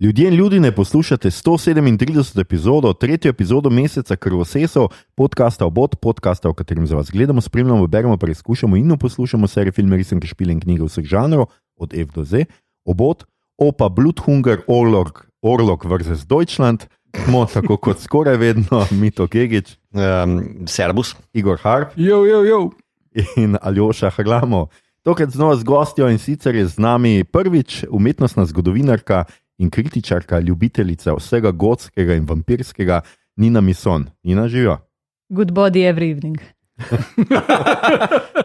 Ljudje in ljudi ne poslušate 137 epizodo, tretjo epizodo meseca Krvosesov, podcasta Obot, podcasta, v katerem za vas gledamo, spremljamo, beremo, preizkušamo in poslušamo serije filme, resenke, špile in knjige vseh žanrov, od F do Z. Obot, opa Bluthunger, Orlok, Orlok vs. Deutschland, smo tako kot skoraj vedno, Mito Kegič, Um, Servus. Igor Harp Jo, jo, jo. in Aljoša Haglamo. Tokrat znova z gostjo in sicer je z nami prvič umetnostna zgodovinarka in kritičarka, ljubiteljica vsega gotskega in vampirskega, Nina Mison. Nina živijo. Good body every evening.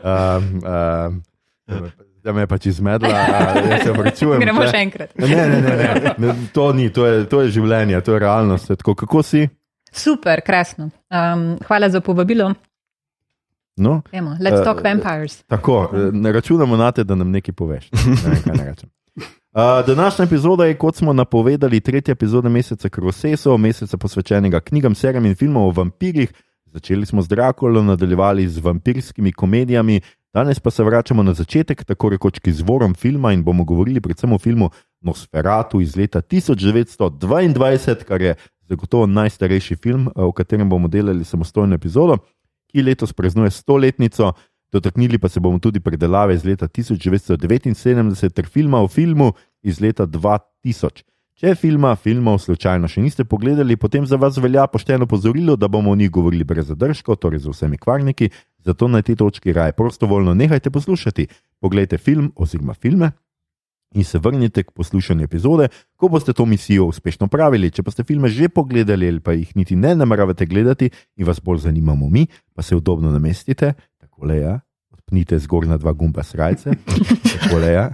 Um, um, da me je pač izmedla, da se vrčujem. Gremo še enkrat. Ne, ne, ne, ne, ne, to ni, to je, to je življenje, to je realnost. Tako, kako si? Super, krasno. Um, hvala za povabilo. No? Emo, let's Eh, talk vampires. Tako, eh, ne računamo na te, da nam nekaj poveš. Ne vem, kaj naj rečem. Uh, današnja epizoda je, kot smo napovedali, tretja epizoda meseca Krosesov, meseca posvečenega knjigam, serijam in filmom o vampirjih. Začeli smo z Drakulo, nadaljevali z vampirskimi komedijami, danes pa se vračamo na začetek, tako rekoč k izvorom filma in bomo govorili predvsem o filmu Nosferatu iz leta 1922, kar je zagotovo najstarejši film, o katerem bomo delali samostojno epizodo, ki letos praznuje stoletnico. Dotaknili pa se bomo tudi predelave iz leta 1979 ter filma o filmu iz leta 2000. Če filma, filmov slučajno še niste pogledali, potem za vas velja pošteno pozorilo, da bomo o njih govorili brez zadržkov, torej z vsemi kvarniki, zato na tej točki raje prostovoljno nehajte poslušati. Poglejte film oziroma filme in se vrnite k poslušanju epizode, ko boste to misijo uspešno pravili. Če pa ste filme že pogledali ali pa jih niti ne nameravate gledati in vas bolj zanimamo mi, pa se udobno namestite, tako le ja, odpnite zgornja dva gumba srajce, tako le ja,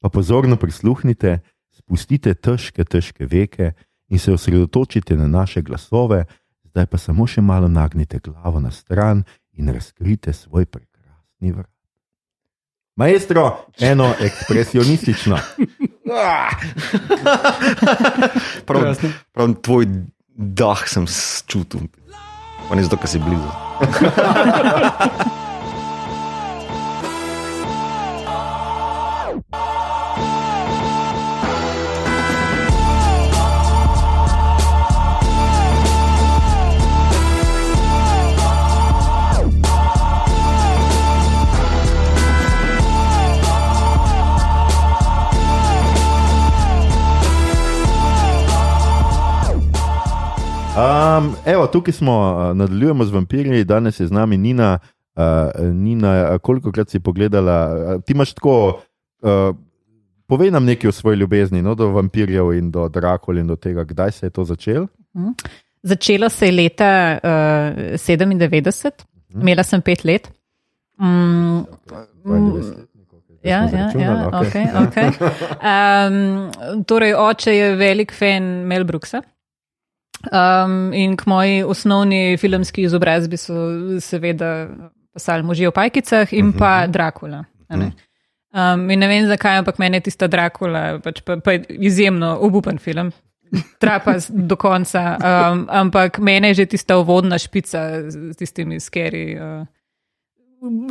pa pozorno prisluhnite, spustite težke, težke veke in se osredotočite na naše glasove, zdaj pa samo še malo nagnite glavo na stran in razkrite svoj prekrasni vrt. Maestro, eno ekspresionistično. Prav, prav tvoj dah sem čutil, pa ne zato, ker si blizu. evo, tukaj smo, uh, nadaljujemo z vampirji, danes je z nami Nina. Uh, Nina, koliko krat si pogledala, ti imaš tako, uh, povej nam nekaj o svoji ljubezni, no, do vampirjev in do Drakula in do tega, kdaj se je to začelo. Začelo se je leta uh, 97, imela sem pet let. Mm, Ja, ja, ja, okay, okay. Um, torej, oče je velik fan Mel Brooksa. Um, in k moji osnovni filmski izobrazbi so seveda pisali možje v pajkicah in pa Drakula. a ne. Um, in ne vem zakaj, ampak meni je tista Drakula pač pa, pa je izjemno obupen film. Trapa do konca, um, ampak meni je že tista uvodna špica z tistimi skeri. Uh,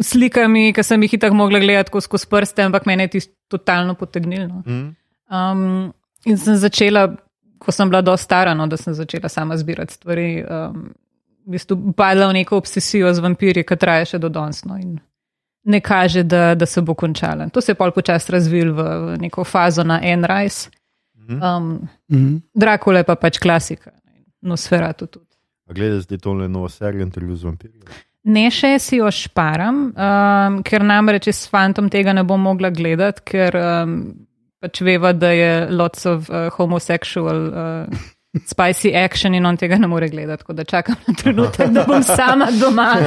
slikami, ki sem jih itak mogla gledati skozi prste, ampak mene je tisto totalno potegnilo. Um, in sem začela, ko sem bila dosta stara, no, da sem začela sama zbirati stvari. Um, v bistvu padla v neko obsesijo z vampirji, ki traja še do danes. No, in ne kaže, da, da se bo končala. To se je pol počasi razvil v, v neko fazo na en rajs. Um, Mhm. Drakula je pa pač klasika, nosferatu tudi. Gledaj, zdaj tole novo serijo intervju z vampirji. Ne še si jo šparam, um, ker namreč s fantom tega ne bom mogla gledati, ker um, pač veva, da je lots of uh, homosexual uh, spicy action in on tega ne more gledati. Tako da čakam na trenutek, da bom sama doma.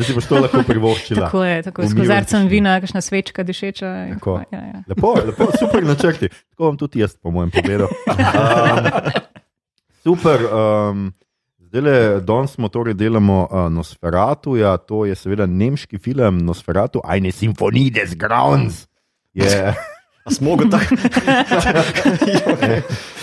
Da si boš to lahko privoščila. Tako je, tako S kozarcem vina, kakšna svečka dišeča. in Tako. Ja, ja. Lepo, lepo, super načrti. Tako bom tudi jaz, po mojem, povedal. Um, super. Um, Zdaj le, danes smo torej delamo uh, Nosferatu, ja, to je seveda nemški film Nosferatu, ajne Symphony des Grauens. Je, A smo ga tako?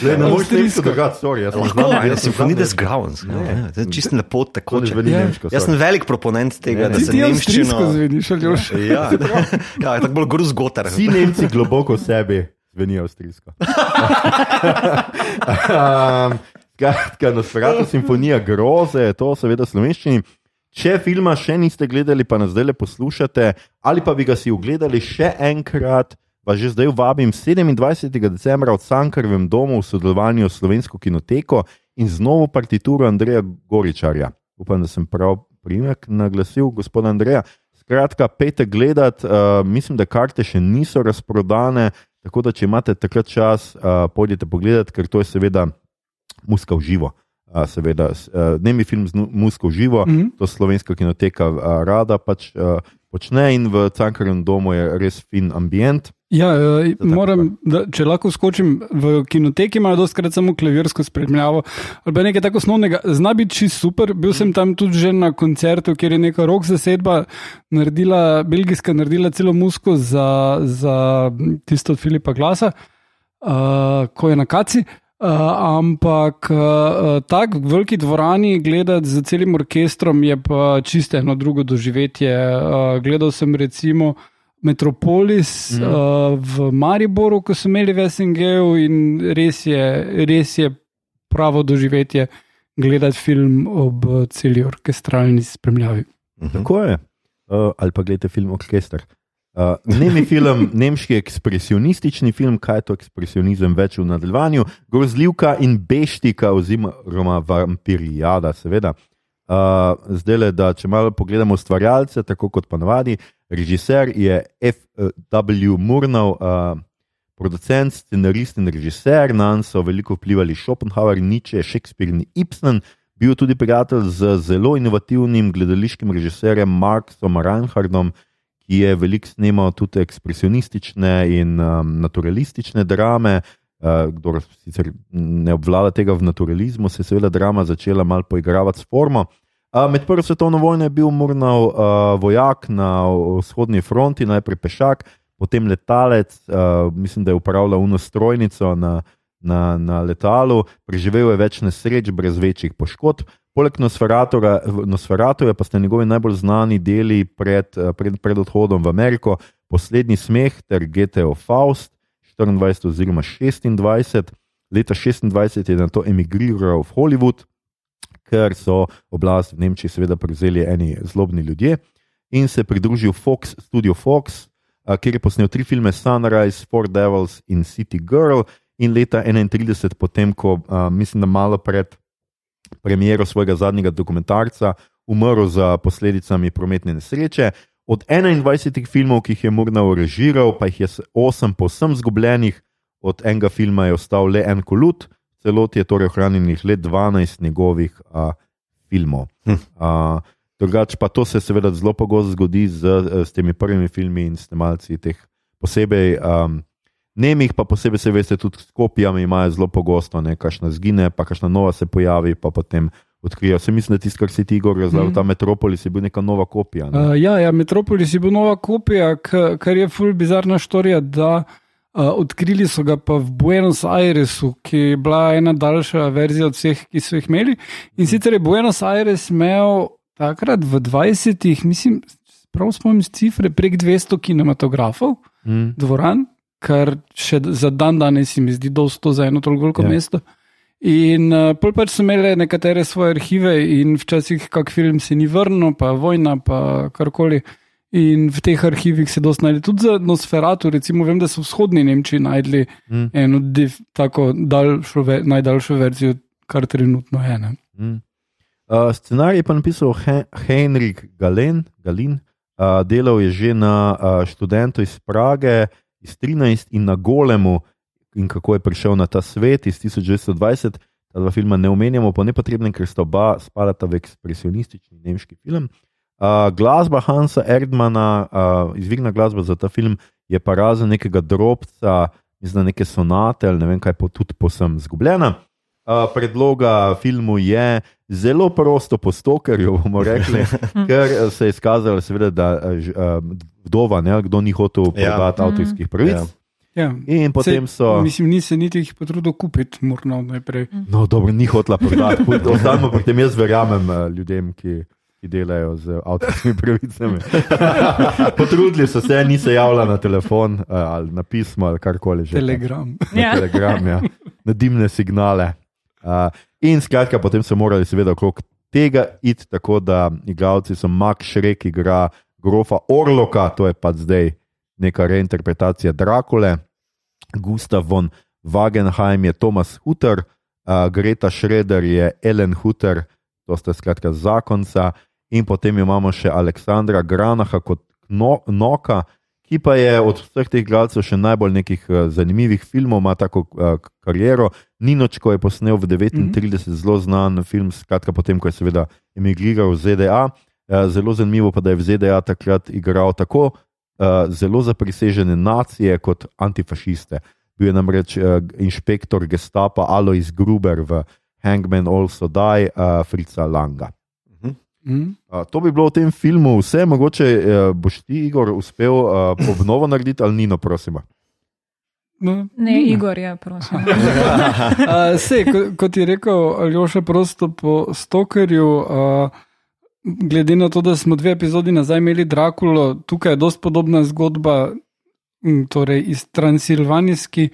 ne moreš nemško drugače, sorry, jaz Lahko, znam- ja, jaz sem Symphonides znam- Grounds. Ja, čisto lepo To tako. Ja. Jaz sem velik proponent tega, Ne, da se Ti avstrijsko nemščino. zveniš, ali už? Ja, ja, tako bolj gruz gotar. Vsi Nemci globoko v sebi zveni avstrijsko. um, skratka, Nosferatu simfonija groze, je to seveda slovenščini. Če filma še niste gledali, pa nas zdaj le poslušate, ali pa bi ga si ogledali še enkrat, pa že zdaj vabim 27. decembra v Cankarjevem domu v sodelovanju s Slovensko kinoteko in z novo partituro Andreja Goričarja. Upam, da sem prav primek naglasil, gospod Andreja. Skratka, pejte gledat, uh, mislim, da karte še niso razprodane, tako da če imate takrat čas, uh, pojdite pogledat, ker to je seveda muska v živo. Uh, seveda, uh, ne mi film z musko v živo, mm -hmm. to slovenska kinoteka uh, rada pač uh, počne in v Cankarjem domu je res fin ambient. Ja, uh, moram, da, če lahko skočim v kinoteki, imajo dostakrat samo klavirsko spremljavo ali nekaj tako osnovnega. Zna biti čisto super. Bil sem tam tudi že na koncertu, kjer je neka rok zasedba naredila, belgijska, naredila celo musko za, za tisto od Filipa Glasa, uh, ko je na kaci. Uh, Uh, ampak uh, tako v veliki dvorani gledati z celim orkestrom je pa čisto eno drugo doživetje. Uh, gledal sem recimo Metropolis mm. uh, v Mariboru, ko so imeli v SNG-u in res je, res je pravo doživetje gledati film ob celi orkestralni spremljavi. Mhm. Tako je. Uh, ali pa gledate film Orkester. Uh, Nemi film, nemški ekspresionistični film, kaj je to ekspresionizem, več v nadaljevanju, grozljivka in beštika, oziroma vampirijada, seveda. Uh, zdaj le, da če malo pogledamo ustvarjalce, tako kot pa navadi, režiser je F.W. Murnau, uh, producent, scenarist in režiser, na njega so veliko vplivali Schopenhauer, Nietzsche, Shakespeare in Ibsen. Bil tudi prijatelj z zelo inovativnim gledališkim režiserjem Marksom Reinhardtom, ki je veliko snimal tudi ekspresionistične in um, naturalistične drame. Uh, kdo sicer ne obvlada tega v naturalizmu, se je seveda drama začela malo poigravati s formo. Uh, med prvo svetovno vojno je bil Murnau uh, vojak na vzhodni fronti, najprej pešak, potem letalec, uh, mislim, da je upravljal unostrojnico na, na, na letalu, preživel je več nesreč, brez večjih poškodb. Poleg Nosferatu pa sta njegovi najbolj znani deli pred, pred, pred odhodom v Ameriko, Poslednji smeh ter GTO Faust, 24 oziroma 26. Leta 26 je na to emigriral v Hollywood, ker so oblast v Nemčiji seveda prevzeli eni zlobni ljudje in se pridružil Fox, Studio Fox, kjer je posnel tri filme Sunrise, Four Devils in City Girl in leta 31, potem ko eh, mislim, da malo pred premiero svojega zadnjega dokumentarca, umrl za posledicami prometne nesreče. Od 21 filmov, ki jih je Murnau režiral, pa jih je 8 povsem zgubljenih, od enega filma je ostal le en kolut, celoti je torej ohranjenih le 12 njegovih a, filmov. Hm. A, drugač pa to se seveda zelo pogosto zgodi z, z temi prvimi filmi in snemalci teh posebej. A, Nemih pa posebej se veste, tudi s kopijami imajo zelo pogosto, nekajšna zgine, pa kakšna nova se pojavi, pa potem odkrijejo. Se mislim, da tisto, kar si ti govoril, mm. ta Metropolis je bil neka nova kopija. Ne? Uh, ja, ja, Metropolis je bil nova kopija, kar je ful bizarna štorija. Uh, odkrili so ga pa v Buenos Airesu, ki je bila ena daljša verzija od vseh, ki so jih imeli. In mm. sicer je Buenos Aires imel takrat v 20-ih, mislim, prav spomnim z cifre, prek 200 kinematografov, mm. dvoran kar še za dan danes mi zdi dosto za eno toliko ja. mesto. In uh, pol pač so imeli nekatere svoje arhive, in včasih kak film se ni vrnil, pa vojna, pa karkoli. In v teh arhivih se dosta najde tudi za Nosferatu, recimo, vem, da so v vzhodni Nemčiji najdli mm. eno div, tako daljšo, najdaljšo verzijo, kar trenutno je. Mm. Uh, scenarij je pa napisal Hen Henrik Galen, Galin, uh, delal je že na uh, študentu iz Prage iz 13 in na Golemu, in kako je prišel na ta svet iz 1920. Ta dva filma ne omenjamo, pa ne potrebno, ker sta oba spadata v ekspresionistični nemški film. Uh, glasba Hansa Erdmana, uh, izvirna glasba za ta film, je pa razen nekega drobca, mislim, neke sonate ali ne vem kaj, pa tudi posem zgubljena. Uh, predloga filmu je zelo prosto postokerju, bomo rekli, ker se je izkazalo, seveda, da uh, vdova, ne, kdo ni hotel prodati ja. avtorskih pravic. Ja. Ja. In potem so. Mislim, ni se niti jih potrudil kupiti, morda najprej. No, dobro, ni hotela prodati. Ostanemo pri tem, jaz verjamem ljudem, ki ki delajo z avtorskimi pravicami. Potrudili so se, niso javljali na telefon uh, ali na pismo ali karkoli že. Telegram. Na Ja. telegram, ja. na dimne signale. Uh, in skratka, potem so morali seveda okrog tega iti tako, da igralci so Max Šrek, igra grofa Orloka, to je pa zdaj neka reinterpretacija Drakule, Gustav von Wagenheim je Thomas Hutter, uh, Greta Schroeder je Ellen Hutter, to sta skratka zakonca, in potem imamo še Aleksandra Granaha kot no, Noka, ki pa je od vseh teh gledalcev še najbolj nekih uh, zanimivih filmov, ima tako uh, kariero. Ninočko je posnel v 39 mm -hmm. zelo znan film, skratka potem, ko je seveda emigriral v ZDA. Uh, zelo zanimivo pa, da je v ZDA takrat igral tako uh, zelo zaprisežene nacije kot antifašiste. Bil je namreč uh, inšpektor gestapa Alois Gruber v Hangman Also Die, uh, Frica Langa. Mm. Uh, to bi bilo v tem filmu vse, mogoče uh, boš ti, Igor, uspel uh, obnovo narediti ali nino, prosim. No, Ne, Igor, ja, prosim. Uh, sej, ko, kot je rekel Aljoša, prosto po Stokerju, uh, glede na to, da smo dve epizodi nazaj imeli Drakulo, tukaj je dosti podobna zgodba, torej iz Transilvanijski.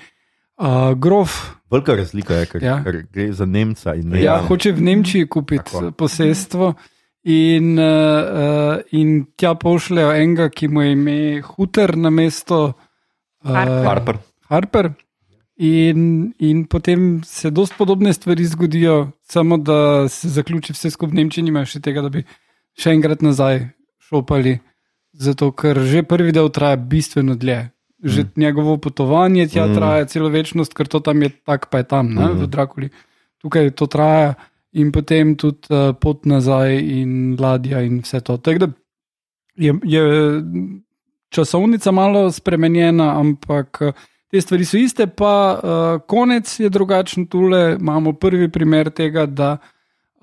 Uh, grof Velika razlika je, ker, Ja. ker gre za Nemca in ne ja, za hoče v Nemčiji kupiti Tako. posestvo. In, uh, uh, in tja pošljajo enega, ki mu je ime Huter na mesto Harper. Harper. Harper. In, in potem se dosti podobne stvari zgodijo, samo da se zaključi vse skupaj v Nemčiji, nima še tega, da bi še enkrat nazaj šopali. Zato, ker že prvi del traja bistveno dlje. Že mm. njegovo potovanje tja mm. traja celo večnost, ker to tam je tako, pa je tam, ne, mm. v Drakuli. Tukaj to traja in potem tudi uh, pot nazaj in ladja in vse to. Tako da je, je časovnica malo spremenjena, ampak eh, te stvari so iste, pa uh, konec je drugačen. Tule imamo prvi primer tega, da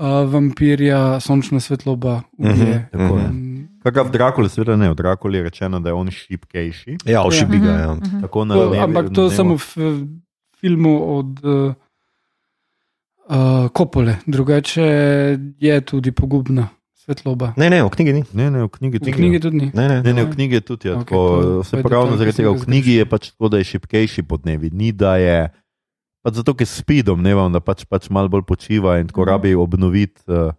uh, vampirja sončna svetloba ubije. Mhm, tako je. Mm, Kakor v Drakuli, seveda ne, v Drakuli je rečeno, da je on šipkejši. Ja, ošibi ga. Ja. Tako na To, levi- ampak to na samo v eh, filmu od uh, uh, Kopole, drugače je tudi pogubna svetloba. Ne, ne, v knjigi ni. Ne, ne, v knjigi V tudi. knjigi tudi ni. Ne, ne. Ne, ne, v knjigi je tudi ja, tako. je pravi, detajl, zaradi ki sem tega ga v knjigi je pač tako, da je šipkejši podnevi. Ni da je, pač zato ker spi domnevam, da pač, pač malo bolj počiva in tako rabi obnoviti. Uh,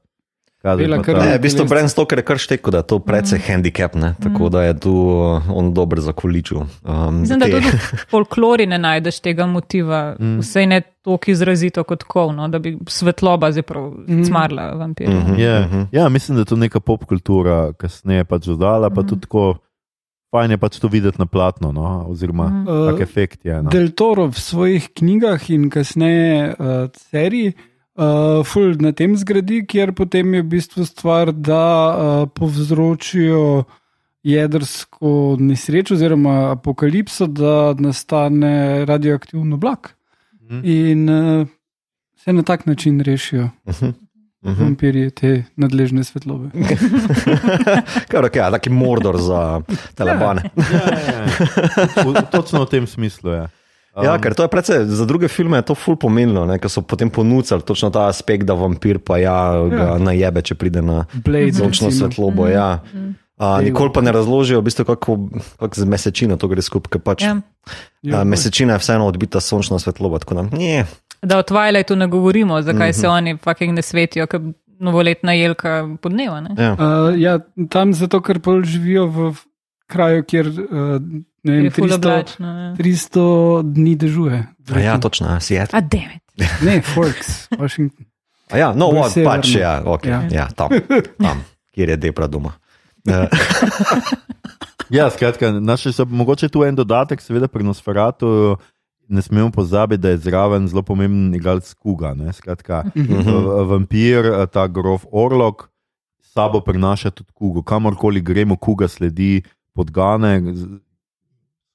Bela krv. Ne, Ja, v bistvu. Bram Stoker je kar šteko, da je to precej handicap, ne? tako da je tu uh, on dober za količu. Um, Mislim, da te- tudi v folklori ne najdeš tega motiva, mm. vsej ne tako izrazito kot kov, no, da bi svetloba zdaj prav Mm. cmarla vampirja. Mhm, Je, mhm. ja, mislim, da je to neka pop kultura, kasneje pač dodala, pa tudi tako. Fajn je pač to videti na platno, no? oziroma mm. Uh, tak efekt je. No? Del Toro v svojih knjigah in kasneje uh, seriji uh, ful na tem zgradi, kjer potem je v bistvu stvar, da uh, povzročijo jedrsko nesrečo oziroma apokalipso, da nastane radioaktivno oblak. Mhm. In uh, se na tak način rešijo Mhm. Mhm. vampirji te nadležne svetlobe. Kar ok, taki mordor za telebane. Ja, ja, ja. V, točno v tem smislu je. Um, Ja, ker to je predvsej, za druge filme je to ful pomenilo, ne, ker so potem ponudili točno ta aspekt, da vampir pa ja, ga Ja. najebe, če pride na Blade, sončno svetlobo. Ja. A, nikoli pa ne razložijo, v bistvu, kako, kako z mesečino to gre skupaj. ker Pač, Ja. ja, mesečina je vseeno odbita sončna svetloba. tako Da, nje, Da o Twilightu ne govorimo, zakaj mm -hmm. se Mhm. oni fucking ne svetijo, kot novoletna jelka podneva. Ne? ja. Uh, ja, tam zato, ker pol živijo v kraju, kjer uh, ne vem, Je ful 300, oblačno. ja. 300 dni dežuje. A ja, točno, ja, Seattle. A demet. Ne, Forks, Washington. A Ja, no, what, pač, ja, okay, ja. Ja. tam, tam, kjer je depra doma. Eh, Ja, skratka, našli so mogoče tu en dodatek, seveda pri Nosferatu. Ne smemo pozabiti, da je zraven zelo pomemben igralec Kuga. Ne? Skratka, v- vampir, eh, ta grof Orlok, sabo prinaša tudi Kugo. Kamorkoli gremo, Kuga sledi podgane,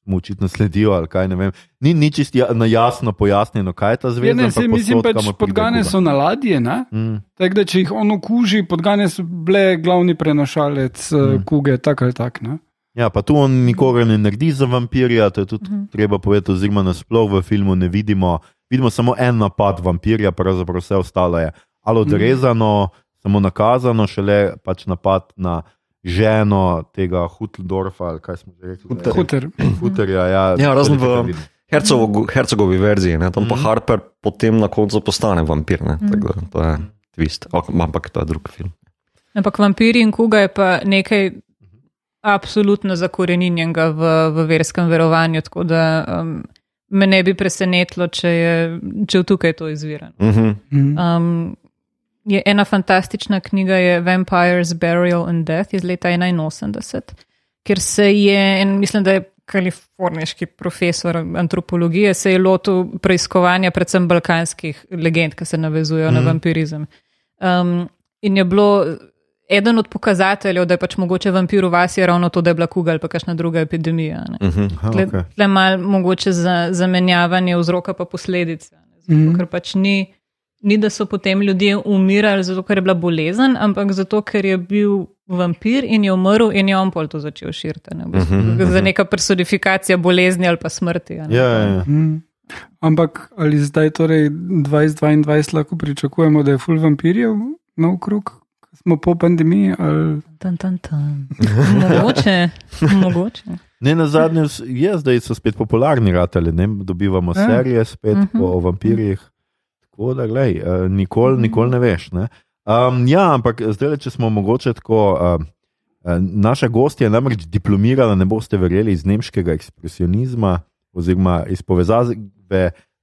mu očitno sledijo ali kaj ne vem. Ni, ni čisto ja, na jasno pojasnjeno, kaj je ta Ja, zveza. ne, se, mislim, pač podgane Kuga. so na ladje, ne? Mm. tako da če jih on okuži, podgane so bile glavni prenašalec mm. kuge, tako ali tako. Ja, pa tu on nikogar ne naredi za vampirja, to je tudi uh -huh. treba povedati, oziroma nasploh v filmu ne vidimo. Vidimo samo en napad vampirja, pravzaprav vse ostalo je ali odrezano, uh -huh. samo nakazano, šele pač napad na ženo tega Hutldorfa, ali kaj smo že rekli. Hutter. Huter. Huterja, ja, Ja, razen v-. Hercogovi, Hercogovi verziji, ne? tam Mhm. pa Harper potem na koncu postane vampir. Ne? Tako da to je twist, ampak to je drug film. Ampak vampiri in kuga je pa nekaj absolutno zakoreninjenega v, v verskem verovanju, tako da um, me ne bi presenetilo, če je, če tukaj to izvirano. Mhm. Mhm. Um, je ena fantastična knjiga, je Vampires, Burial and Death iz leta 81, kjer se je, en, mislim, da je kaliforniški profesor antropologije, se je lotil preiskovanja predvsem balkanskih legend, ki se navezujejo mm. na vampirizem. Um, in je bilo eden od pokazateljev, da je pač mogoče vampir v vas je ravno to, da je bila kuga ali pa kakšna druga epidemija. Ne. Mhm. Aha, Tle, okej. tle mal mogoče za, zamenjavanje vzroka pa posledice. ne. Zato, Mhm. Ker pač ni, ni, da so potem ljudje umirali zato, ker je bila bolezen, ampak zato, ker je bil vampir in je umrl in je on pol to začel širiti. Ne, v bistvu. Mhm, Za neka personifikacija bolezni ali pa smrti. a ne. Ja, ja, ja. Mhm. Ampak ali zdaj, torej 2022, lahko pričakujemo, da je full vampirjev naokrog, ko smo po pandemiji? Ali... Tan, tan, tan. Mogoče, mogoče. Ne, na zadnje je zdaj so spet popularni ratali, ne? dobivamo Ja. serije spet Mhm. po, o vampirjih. Tako da, glej, uh, nikoli, nikoli ne veš. Ne? Um, ja, ampak zdaj, če smo mogoče tako. Uh, Naša gostja je namreč diplomirala, ne boste verjeli, iz nemškega ekspresionizma, oziroma iz povezave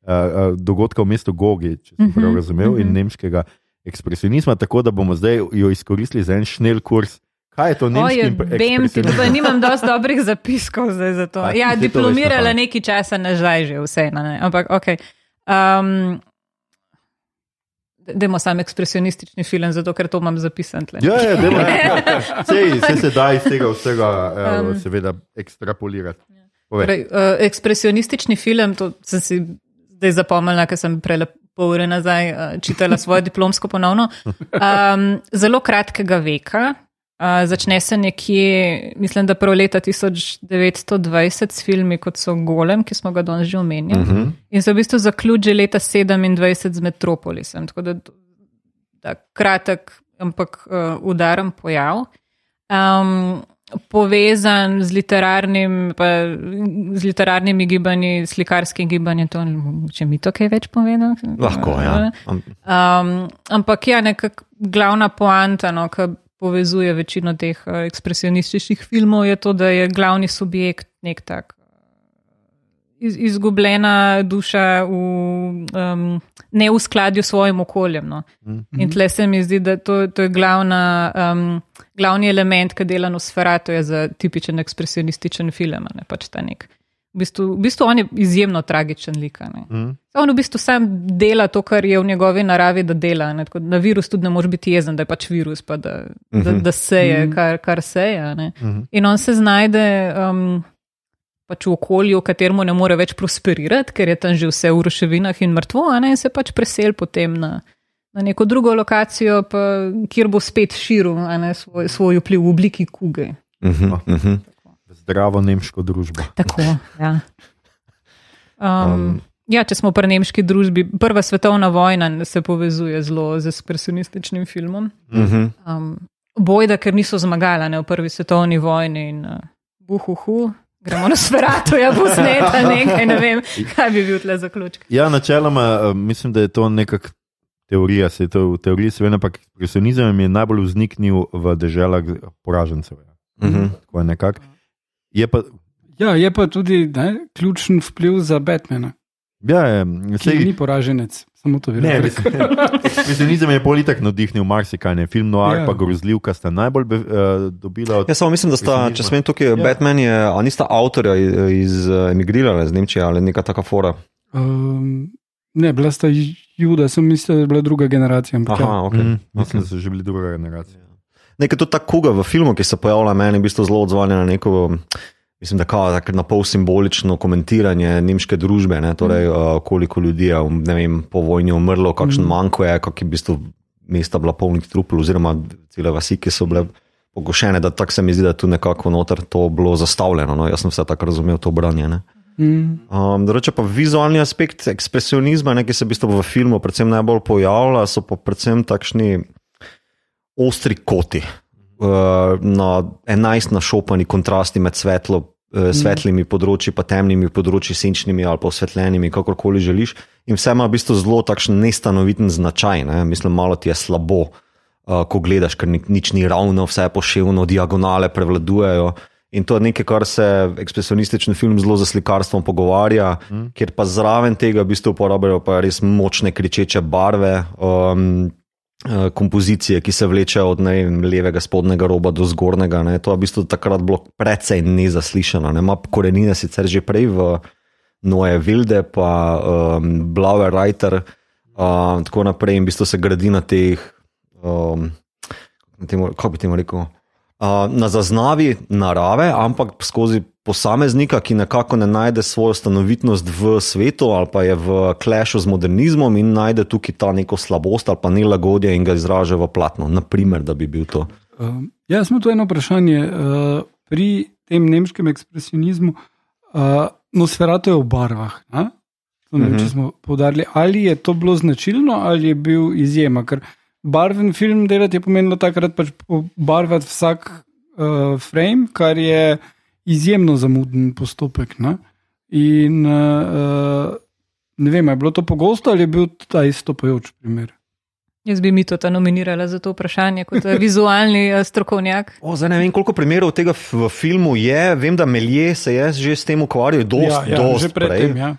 uh, dogodka v mestu Gogi, če sem prav Mhm, razumel, in mhm. nemškega ekspresionizma. Tako da bomo zdaj jo izkoristili za en šnel kurs. Kaj je to nemški vem ekspresionizem? da nimam dosti dobrih zapiskov zdaj za to. A, Ja, to diplomirala aha. nekaj časa nazaj že vseeno, ne. ampak ok. Um, Dajmo sam ekspresionistični film, zato ker to imam zapisan tle. Ja, ja, dajmo. Sej, sej se da iz tega vsega, um, seveda, ekstrapolirati. Torej, uh, ekspresionistični film, to sem si zdaj zapomnila, ker sem prej pol ure nazaj uh, čitala svojo diplomsko ponovno. Um, zelo kratkega veka. Uh, začne se nekje, mislim, da prav leta 1920 s filmi, kot so Golem, ki smo ga danes že omenjali. Uh -huh. In se v bistvu zaključi leta 27 z Metropolisom. Tako da, da kratek, ampak uh, udaren pojav. Um, povezan z, literarnim, pa, z literarnimi gibanji, slikarskim gibanjem. To, če mi to kaj več povedal? Lahko, ja. Um, ampak ja, nekako glavna poanta, no, ki povezuje večino teh uh, ekspresionističnih filmov, je to, da je glavni subjekt nek tak. iz- Izgubljena duša v um, ne v skladju s svojim okoljem. No. In tle se mi zdi, da to, to je glavna, um, glavni element, ki dela Nosferatu je za tipičen ekspresionističen film. a Ne, pač ta nek. v, bistvu, v bistvu on je izjemno tragičen lik. a Ne. Mm. On v bistvu sam dela to, kar je v njegovi naravi, da dela. Ne? Tako Na virus tudi ne moreš biti jezen, da je pač virus, pa da, da, da seje, kar, kar seje. a ne. In on se znajde um, pač v okolju, v katerem ne more več prosperirati, ker je tam že vse v ruševinah in mrtvo, a ne? in se pač presel potem na, na neko drugo lokacijo, pa, kjer bo spet širil a ne, svoj, svoj vpliv v obliki kuge. Mhm, mhm. Zdravo nemško družbo. Tako, ja. Um, ja, če smo pri nemški družbi, prva svetovna vojna se povezuje zelo z ekspresionističnim filmom. Mhm. Um, bojda, ker niso zmagali ne, v prvi svetovni vojni in uh, buhuhu. Gremo na sferatu, ja, bo sneta nekaj, ne vem, kaj bi bil tle zaključek. Ja, načeloma uh, mislim, da je to nekakšna teorija, se je to v teoriji, seveda, ampak ekspresionizem je najbolj vzniknil v deželah poražencev. ja. Mhm. Tako je nekako. Je pa, Ja, je pa tudi ne, ključen vpliv za Batmana, ja, je, ki sej, ni poraženec. Samo to mislim, ekspresionizem je politik navdihnil marsikaj, ne. film Noir Ja. ja. pa grozljivka sta najbolj be, uh, dobila od Jaz samo mislim, da sta, če smem tukaj, Ja. ja. Batman je, a nista avtorja iz, iz eh, emigrirala iz Nemčije ali neka taka fora. Um, ne, bila sta juda, sem mislil, da je bila druga generacija. ampak ja. Aha, ok. Mm, mislim, da so že bili druga generacija. Nekaj tudi ta kuga v filmu, ki se pojavlja meni, v bistvu zelo odzvanja na neko, mislim, da kao, tako na pol simbolično komentiranje nemške družbe, ne, torej uh, koliko ljudi je ne vem, po vojni umrlo, kakšen manjko je, kak je v bistvu mesta bila polnih trupel, oziroma cele vasi, ki so bile pogošene, da tako se mi zdi, da je tu nekako noter to bilo zastavljeno. No. Jaz sem vse tako razumel, to branje. Ne. Mm. Um, drugače pa vizualni aspekt ekspresionizma, ne, ki se v bistvu v filmu predvsem najbolj pojavlja, so pa predvsem takšni ostri koti, uh, na 11 našopani kontrasti med svetlo. Svetlimi področji, pa temnimi področji, senčnimi ali pa osvetljenimi, kakorkoli želiš. In vse ima v bistvu zelo takšen nestanoviten značaj. Ne? Mislim, malo ti je slabo, uh, ko gledaš, ker nič ni ravno, vse je poševno, diagonale prevladujejo. In to je nekaj, kar se ekspresionistični film zelo za slikarstvom pogovarja, mm. kjer pa zraven tega v bistvu uporabljajo pa res močne kričeče barve. Um, kompozicije, ki se vlečejo od ne, levega spodnjega roba do zgornjega. Ne. To je v bistvu takrat bilo precej nezaslišano. Ne. Ima korenine sicer že prej v Noe Vilde, pa um, Blaue Reiter, uh, in tako naprej, in v bistvu se gradi na teh, um, kako bi temu rekel. Uh, na zaznavi narave, ampak skozi posameznika, ki nekako ne najde svojo stanovitnost v svetu ali pa je v klešu z modernizmom in najde tukaj ta neko slabost ali pa nelagodje in ga izraža v platno. Naprimer, da bi bil to. Uh, jaz imam tu eno vprašanje. Uh, pri tem nemškem ekspresionizmu, uh, nosferato je v barvah. Ne? Ne vem, če mhm. smo povdarili, ali je to bilo značilno ali je bil izjema. Ker barven film delati je pomenilo takrat pač barvati vsak uh, frame, kar je izjemno zamuden postopek. Ne? In uh, ne vem, je bilo to pogosto ali je bil ta istopajoč primer. Jaz bi mi to nominirala za to vprašanje, kot vizualni strokovnjak. O, zdaj ne vem, koliko primerov tega v filmu je. Vem, da Melje se je že s tem ukvarjal, dosti, ja, ja, dosti že predtem. Ja.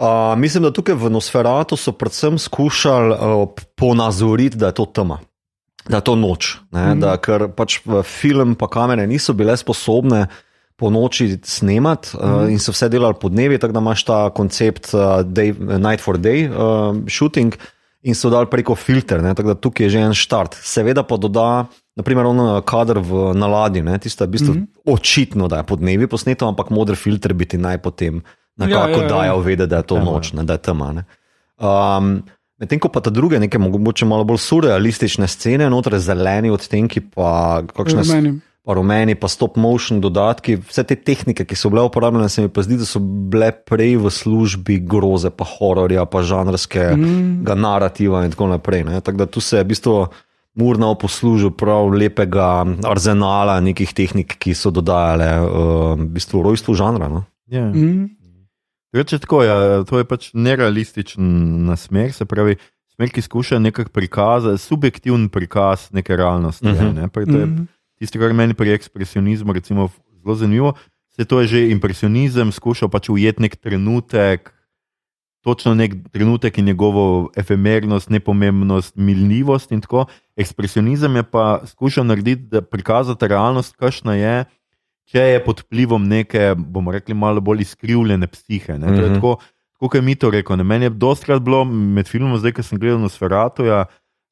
Uh, mislim, da tukaj v Nosferatu so predvsem skušali uh, ponazoriti, da je to tema, da je to noč. Mm. Da, ker pač film in kamere niso bile sposobne po noči snemati mm. uh, in so vse delali po dnevi, tako da imaš ta koncept uh, day, Night for Day uh, shooting in so dali preko filter, ne, tako da tukaj je že en štart. Seveda pa doda, naprimer, ono kader v naladi, tiste v bistvu mm. očitno, da je po dnevi posneto, ampak modri filter bi ti naj potem nekako ja, ja, ja. dajal vedeti, da je to ja, noč, ne, da je tema. Um, Medtem ko pa ta druge, neke mogoče malo bolj surrealistične scene, noter zeleni odtenki, pa kakšne stvari pa rumeni, pa stop motion dodatki, vse te tehnike, ki so bile uporabljene, se mi pa zdi, da so bile prej v službi groze, pa hororja, pa žanrskega mm. narativa in tako naprej. Tako da tu se je v bistvu Murno poslužil prav lepega arzenala nekih tehnik, ki so dodajale uh, v bistvu rojstvu žanra. No? Yeah. Ja. Mm. Reče tako, ja, to je pač nerealističen nasmer, se pravi, smer, ki skuša nekako prikazati, subjektivni prikaz neke realnosti. Uh -huh. ne? Mhm tisto, kar meni pri ekspresionizmu je zelo zanimivo, se to je že impresionizem, skušal pač ujeti nek trenutek, točno nek trenutek in njegovo efemernost, nepomembnost, miljivost in tako. Ekspresionizem je pa skušal narediti, da prikazati realnost, kakšna je. Če je pod vplivom neke, bomo rekli, malo bolj izkrivljene psihe. Mm -hmm. Tako kot je mi to rekel. Meni je dostkrat bilo med filmom, zdaj, ko sem gledal na Sferatu, ja,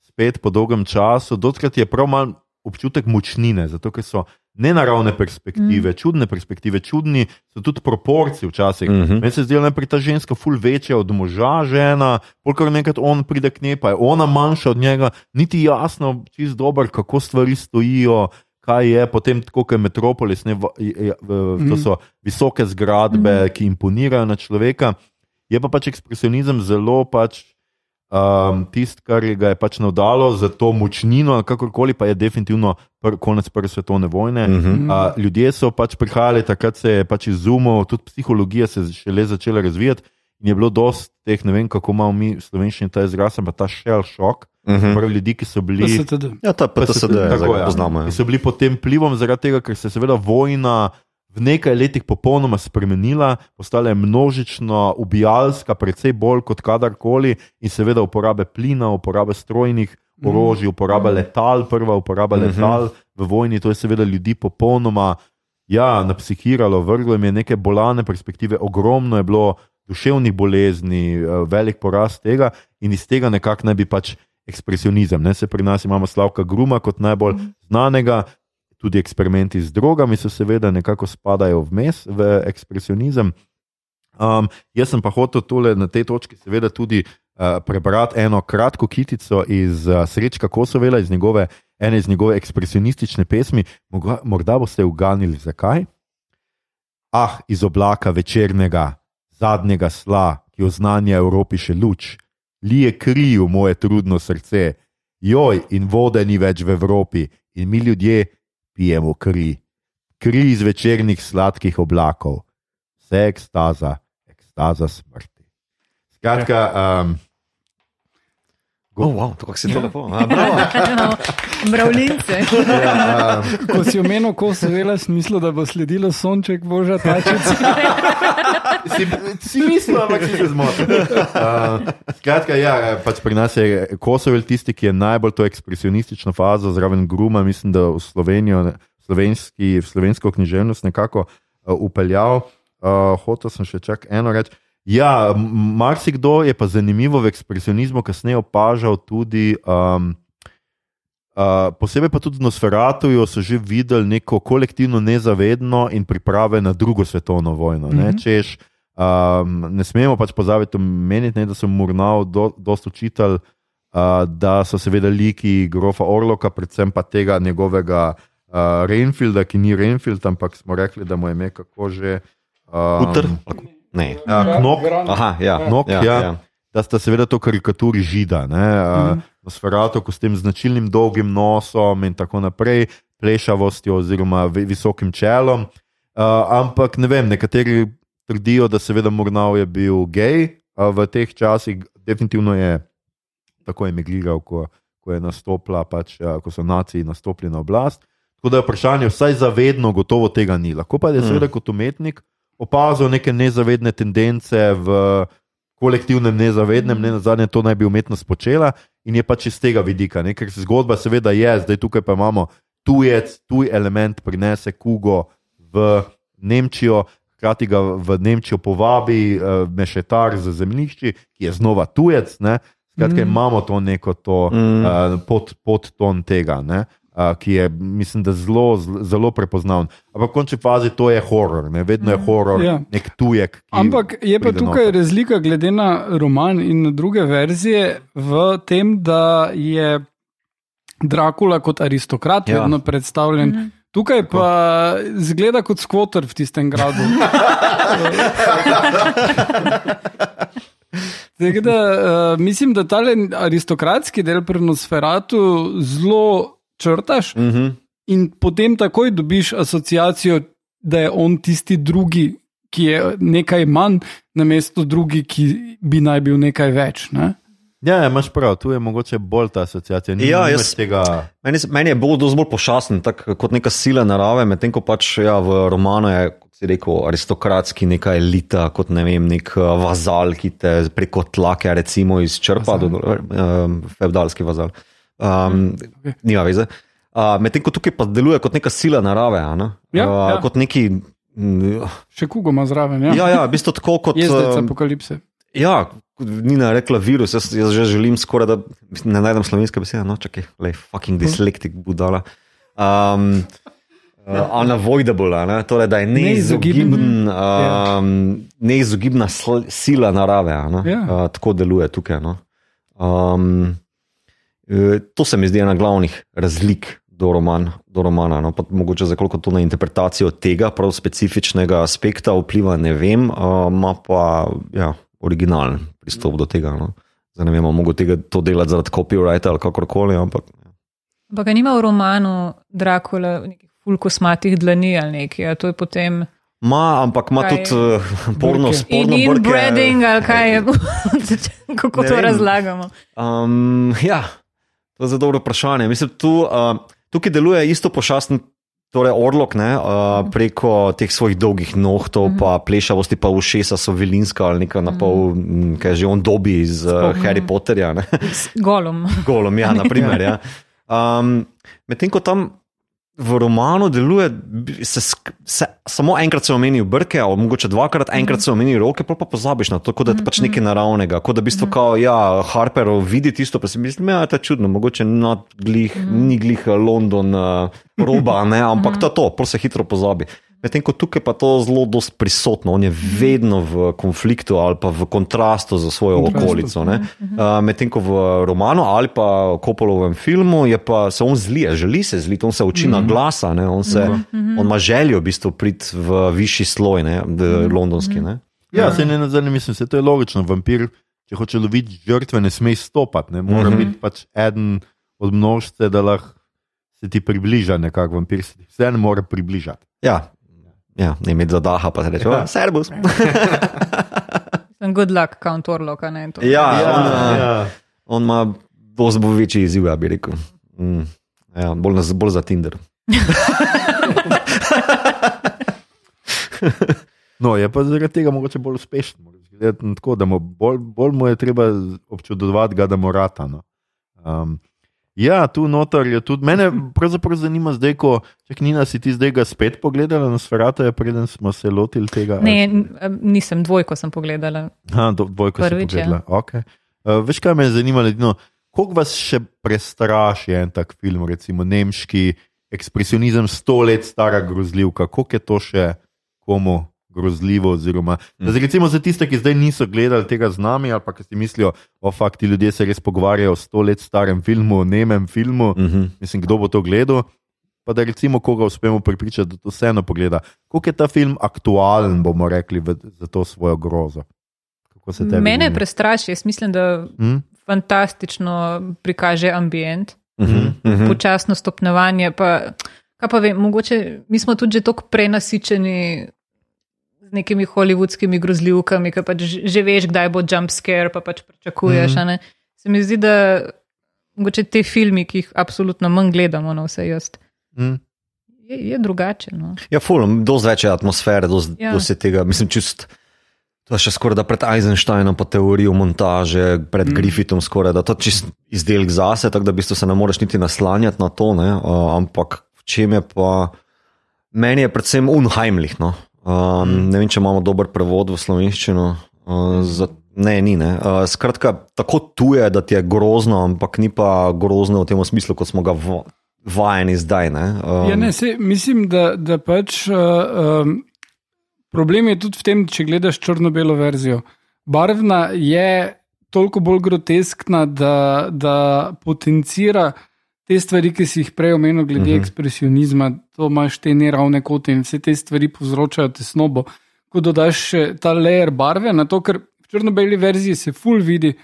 spet po dolgem času, dostkrat je prav malo občutek močnine, zato ker so nenaravne perspektive, mm. čudne perspektive, čudni so tudi proporcije včasih. Mm -hmm. Meni se zdi, da je ta ženska ful večja od moža, žena, polkar nekaj on pride k njej, pa je ona manjša od njega, niti jasno, čist dobro, kako stvari stojijo. Kaj je potem tako, kot je metropolis, ne, v, v, v, to so visoke zgradbe, mm. ki imponirajo na človeka. Je pa pač ekspresionizem zelo pač Um, Tisto, kar ga je pač navdalo za to močnino, kakorkoli pa je definitivno pr konec Prve svetovne vojne. Uh -huh. uh, ljudje so pač prihajali, takrat se je pač izumil, tudi psihologija se je šele začela razvijati. In je bilo dosti teh, ne vem, kako imamo mi slovenščini ta izraz, pa ta shell shock. Uh -huh. Pravi ljudi, ki so bili. Ja, ta PTSD, tako je. Ja, ki so bili pod tem plivom, zaradi tega, ker se je seveda vojna v nekaj letih popolnoma spremenila, postala je množično ubijalska, predvsej bolj kot kadarkoli, in seveda uporabe plina, uporabe strojnih orožij, mhm. uporabe letal, prva uporaba mhm. letal v vojni, to je seveda ljudi popolnoma ja, napsihiralo, vrglo jim je neke bolane perspektive, ogromno je bilo duševnih bolezni, eh, velik porast tega in iz tega nekako naj bi pač. Ekspresionizem. Ne? Se pri nas imamo Slavka Gruma kot najbolj znanega, tudi eksperimenti z drogami, so seveda nekako spadajo vmes v ekspresionizem. Um, jaz sem pa hotel tole na tej točki, seveda, tudi uh, prebrati eno kratko kitico iz uh, Srečka Kosovela, iz njegove, ene iz njegove ekspresionistične pesmi. Morda, morda boste uganili, zakaj. Ah, iz oblaka večernega, zadnjega sla, ki oznanja Evropi še luč, lije kri v moje trudno srce, joj, in vode ni več v Evropi, in mi ljudje pijemo kri, kri iz večernih sladkih oblakov, vse ekstaza, ekstaza smrti. Skratka, um, Oh, wow, to kako si to lepo. A, bravo. Mravljince. ja, um, Ko si omenil, ko se vela, smislu, da bo sledilo sonček, božja tačica. si, si mislil, ampak si se zmotil. Uh, skratka, ja, pač pri nas je Kosovo tisti, ki je najbolj to ekspresionistično fazo, zraven Gruma, mislim, da v Slovenijo, slovenski, v slovensko književnost nekako uh, upeljal. Uh, hotel sem še čak eno reči. Ja, marsikdo je pa zanimivo v ekspresionizmu kasneje opažal tudi. Um, Uh, posebej pa tudi v Nosferatuju so že videli neko kolektivno nezavedno in priprave na drugo svetovno vojno. Mm -hmm. ne, češ, um, ne smemo pač pozabiti omeniti, ne, da sem Murnau do, dosta učitelj, uh, da so seveda liki grofa Orloka, predvsem pa tega njegovega uh, Reinfielda, ki ni Reinfield, ampak smo rekli, da mu je ime kako že. Um, Utr? Ne. Ja, knop, Aha, ja. Knok, ja, ja, ja. da sta seveda to karikaturi žida. Ne, mm. Nosferatu, ko s tem značilnim dolgim nosom in tako naprej, plešavostjo oziroma vi- visokim čelom. Uh, ampak ne vem, nekateri trdijo, da seveda Murnau je bil gej uh, v teh časih, definitivno je tako emigriral, ko, ko je nastopila, pač, uh, ko so naciji nastopili na oblast. Tako da je vprašanje, vsaj zavedno, gotovo tega ni. Lahko pa je seveda kot umetnik opazil neke nezavedne tendence v kolektivnem nezavednem, ne na zadnje to naj bi umetnost počela in je pač iz tega vidika. Ne? Ker zgodba seveda je, zdaj tukaj pa imamo tujec, tuj element prinese kugo v Nemčijo. Hkrati ga v Nemčijo povabi uh, mešetar za zemljišči, ki je znova tujec. Ne? Skratka, mm. imamo to neko to, mm. uh, pod, podton tega, ne? Uh, ki je, mislim, da zelo, zelo- prepoznaven. Ampak v končni fazi to je horor, ne? vedno je horor, Ja. nek tujek. ki Ampak je pa tukaj noter. razlika glede na roman in na druge verzije v tem, da je Drakula kot aristokrat Ja. vedno predstavljen. Mm -hmm. Tukaj pa zgleda kot skvoter v tistem gradu. Tako da, uh, mislim, da ta aristokratski del pri Nosferatu zelo črtaš, mm Mhm. -hmm. in potem takoj dobiš asociacijo, da je on tisti drugi, ki je nekaj manj, namesto drugi, ki bi naj bil nekaj več. Ne? Ja, ja, imaš prav, tu je mogoče bolj ta asociacija. Ni, Ja, jaz- tega. Meni, meni je bolj, bolj pošasten, tak, kot neka sila narave, medtem ko pač ja, v romanu je, kot si rekel, aristokratski neka elita, kot ne vem, nek uh, vazal, ki te preko tlake recimo izčrpa, do, um, feudalski vazal. Um, okay. Nima veze. Uh, medtem ko tukaj pa deluje kot neka sila narave, ne? Ja, uh, ja. kot neki. mm, Še kugo ima zraven. Ja, Ja, ja, v bistvu tako kot. jezdec um, apokalipse. Ja, Nina je rekla virus, jaz, jaz že želim skoraj, da ne najdem slovenske besede, no čakaj, le fucking dyslektik budala. Um, uh, unavoidable, ne? torej, da je neizogibn, um, neizogibna sl- sila narave. ne. Ja. Uh, tako deluje tukaj. No? Um, to se mi zdi ena glavnih razlik. Do, roman, do romana. No, mogoče za koliko to na interpretacijo tega prav specifičnega aspekta vpliva, ne vem, uh, ima pa ja, originalen pristop do tega. No. Zdaj ne vemo, mogo tega to delati zaradi copyrighta ali kakorkoli, ampak Ampak ga nima v romanu Drakula nekih fulkosmatih dlani ali nekaj. a To je potem ima, ampak ima tudi uh, porno, sporno in inbreeding ali kaj je. Kako Ne to vem. razlagamo? Um, ja, to je zelo dobro vprašanje. Mislim, tu, uh, tukaj deluje isto pošasten. Torej, orlok ne, uh, preko teh svojih dolgih nohtov, mm -hmm. pa plešavosti, pa ušesa so vilinska ali nekaj na pol, mm. kaj že on dobi iz uh, Harry Potterja. Golom. Golom, ja, naprimer. Ja. Um, Medtem ko tam v romanu deluje, bi- se, se, samo enkrat se omeni brke, ali mogoče dvakrat, enkrat se omeni roke, pa pozabiš na to, kot da je pač nekaj naravnega. Kot da v bistvu, kao, ja, Harper vidi tisto, pa si misliš, da je to čudno, mogoče glih, ni glih eh, London, uh, roba, ne, ampak to je to, pol se hitro pozabi. Medtem ko tukaj pa to zelo dost prisotno, on je vedno v konfliktu ali pa v kontrastu z svojo Kontrastu. okolico. ne. Uh, Medtem ko v romanu ali pa Kopolovem filmu je pa se on zlije, želi se zliti, on se uči na glasa, ne, on, se, on ima željo v bistvu priti v višji sloj, ne, v londonski. Ne. Ja, se ne nazadnje mislim, se to je logično. Vampir, če hoče loviti žrtve, ne sme stopati, ne mora mm -hmm. biti pač eden od množice, da lahko se ti približa nekako vampir, se ti vse ne more približati. Ja, ja ne imeti zadaha, pa se reče, Ja. ja. servus. Good luck, count Orlok, a ne to. ja, on, ja. ja. on ima dosti bo večji izziv, ja bi rekel. Mm. Ja, bolj, na, bolj za Tinder. No, je pa zaradi tega mogoče bolj uspešen. mora Tako, da mu bolj, bolj mu je treba občudovati, ga, da mu rata. No. Um, ja, tu noter je tudi mene pravzaprav zanima zdaj, ko čak, Nina, si ti zdaj ga spet pogledala na sferate, preden smo se lotili tega. Ne, nisem, dvojko sem pogledala. Ha, do, dvojko Prvič, ja. pogledala. Okay. Uh, veš, kaj me je zanimalo? No, koliko vas še prestraši en tak film, recimo nemški ekspresionizem, sto let stara grozljivka, koliko je to še komu grozljivo? Oziroma, mm. Recimo za tiste, ki zdaj niso gledali tega z nami, ali pa ki si mislijo, o fakt, ti ljudje se res pogovarjajo o sto let starem filmu, o nemem filmu. Mm -hmm. Mislim, kdo bo to gledal. Pa da recimo koga uspemo prepričati, da to vseeno pogleda. Koliko je ta film aktualen, bomo rekli, v, za to svojo grozo? Kako Mene zdi? prestraši, jaz mislim, da Hm? fantastično prikaže ambient, Mm -hmm. Mm -hmm. počasno stopnjevanje. Pa, kaj pa vem, mogoče mi smo tudi že tako prenasičeni z nekimi hollywoodskimi grozljivkami, ki pač že- veš, kdaj bo jump scare, pa pač pričakuješ. Mm -hmm. Se mi zdi, da mogoče te filmi, ki jih absolutno manj gledamo, no vse jaz, Hm? je, je drugače. No. Ja, fulm, dosti več je atmosfere, dosti Ja. ja. tega. Mislim, čist, to je še skoraj da pred Eisensteinom, pa teorijo montaže, pred mm. Griffithom, skoraj da to je čist izdelek zase, tako da v bistvu se ne moreš niti naslanjati na to. Ne? Uh, ampak v čem je pa, meni je predvsem unheimlich. No? Um, mm. Ne vem, če imamo dober prevod v slovenščino. Uh, za, ne, ni. Ne? Uh, skratka, tako tuje, da ti je grozno, ampak ni pa grozno v tem smislu, kot smo ga v, vajeni zdaj. Ne? Um, Ja, ne, se, mislim, da, da pač uh, um, problem je tudi v tem, če gledaš črno-belo verzijo. Barvna je toliko bolj groteskna, da, da potencira te stvari, ki si jih prej omenil, glede uh Mhm. -huh. ekspresionizma. To imaš te neravne kote in vse te stvari povzročajo tesnobo. Ko dodaš še ta layer barve na to, ker v črno-beli verziji se full vidi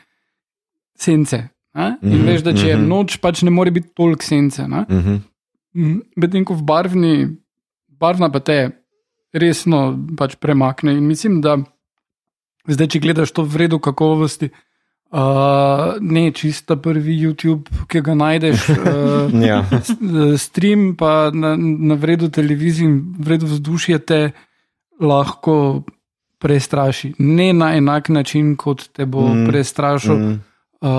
sence. Ne? In Mhm, veš, da če je mhm. noč, pač ne more biti toliko sence. Uh -huh. Medtem ko v barvni, barvna pa te resno pač premakne. In mislim, da zdaj, če gledaš to v redu kakovosti, uh, ne čista prvi YouTube, ki ga najdeš, uh, Ja. stream pa na, na vredu televiziji vredu vzdušje te lahko prestraši. Ne na enak način, kot te bo Mm, mm, prestrašil. Mm. Mm. Uh,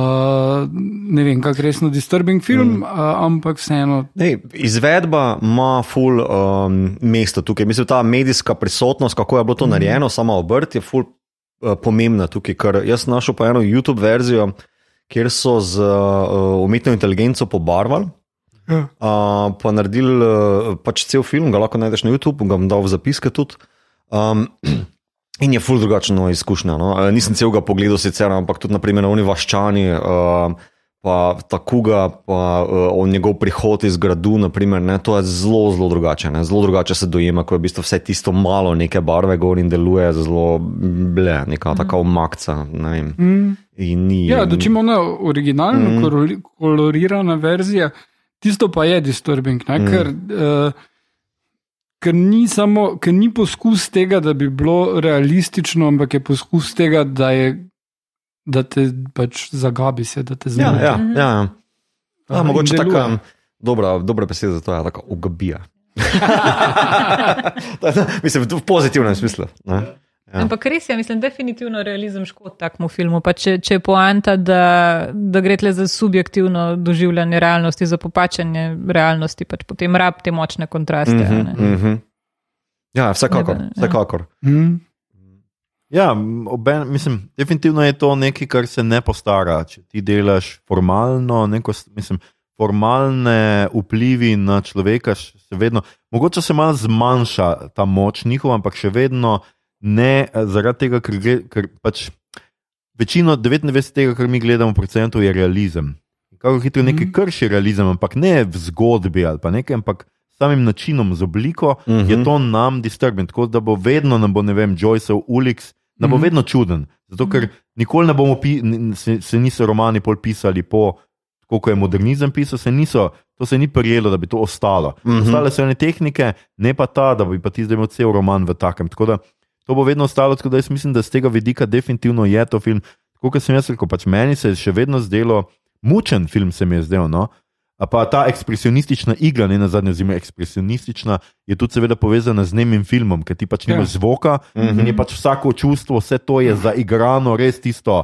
ne vem, kako resno disturbing film, mm. uh, ampak vseeno Ej, izvedba ima ful um, mesto tukaj. Mislim, ta medijska prisotnost, kako je bilo to narejeno, sama obrt je ful uh, pomembna tukaj. Ker jaz našel pa eno YouTube verzijo, kjer so z uh, umetno inteligenco pobarvali. Ja. Uh, pa naredili uh, pač cel film, ga lahko najdeš na YouTubu, ga bom dal v zapiske tudi. Um, in je ful drugačna izkušnja. No? Nisem celega pogledal, sicer, ampak tudi naprimer na Univaščani. Uh, Pa ta kuga, pa uh, njegov prihod iz gradu, naprimer, ne, to je zelo, zelo drugače. Ne. Zelo drugače se dojema, ko je v bistvu vse tisto malo neke barve gor in deluje zelo, ble, neka mm. taka umakca. Ne. Mm. In ni. Ja, dočimo ona originalna, Mm. mm. kolorirana verzija, tisto pa je disturbing, ne, mm. ker, uh, ker, ni samo, ker ni poskus tega, da bi bilo realistično, ampak je poskus tega, da, je, da te pač zagabi se, da te Ja, zmede. ja, ja. ja. Aha, ja in mogoče deluje. taka dobra, dobra beseda za to je, tako ugabija. Mislim, v pozitivnem smislu. Ne. Ja. Ampak res je, mislim, definitivno realizem škod takmu filmu. Pa če, če je poanta, da, da gre tle za subjektivno doživljanje realnosti, za popačanje realnosti, pač potem rab te močne kontraste. Mhm, Mm -hmm. mhm. Ja, vsekakor. Ne, ja. vsekakor. Mm. Ja, oben, mislim, definitivno je to nekaj, kar se ne postara. Če ti delaš formalno, neko, mislim, formalne vplivi na človeka, še- vedno, mogoče se malo zmanjša ta moč njihova, ampak še vedno ne eh, zaradi tega, ker, gre, ker pač večino, 99 tega, kar mi gledamo, procentov je realizem. Kako hitro nekaj Mhm. krši realizem, ampak ne v zgodbi ali pa nekaj, ampak samim načinom, z obliko, mm -hmm. je Mhm. to nam disturbing. Tako da bo vedno, nam bo, ne vem, Joyceov Ulix, nam bo Mhm. vedno čuden. Zato, ker nikoli ne bomo, pi, se, se niso romani pol pisali po tako kot je modernizem pisal, se niso, to se ni prijelo, da bi to ostalo. Mm -hmm. Ostale so ene tehnike, ne pa ta, da bi pa ti zdaj imel cel roman v takem. Tako da to bo vedno ostalo, tako da jaz mislim, da z tega vidika definitivno je to film. Tako kot sem jaz rekel, pač meni se je še vedno zdelo, mučen film se mi je zdel. No? A pa ta ekspresionistična igra, ne na zadnje zime, ekspresionistična, je tudi seveda povezana z nemim filmom, ker ti pač nimaš Ja. zvoka mm -hmm. in je pač vsako čustvo, vse to je zaigrano, res tisto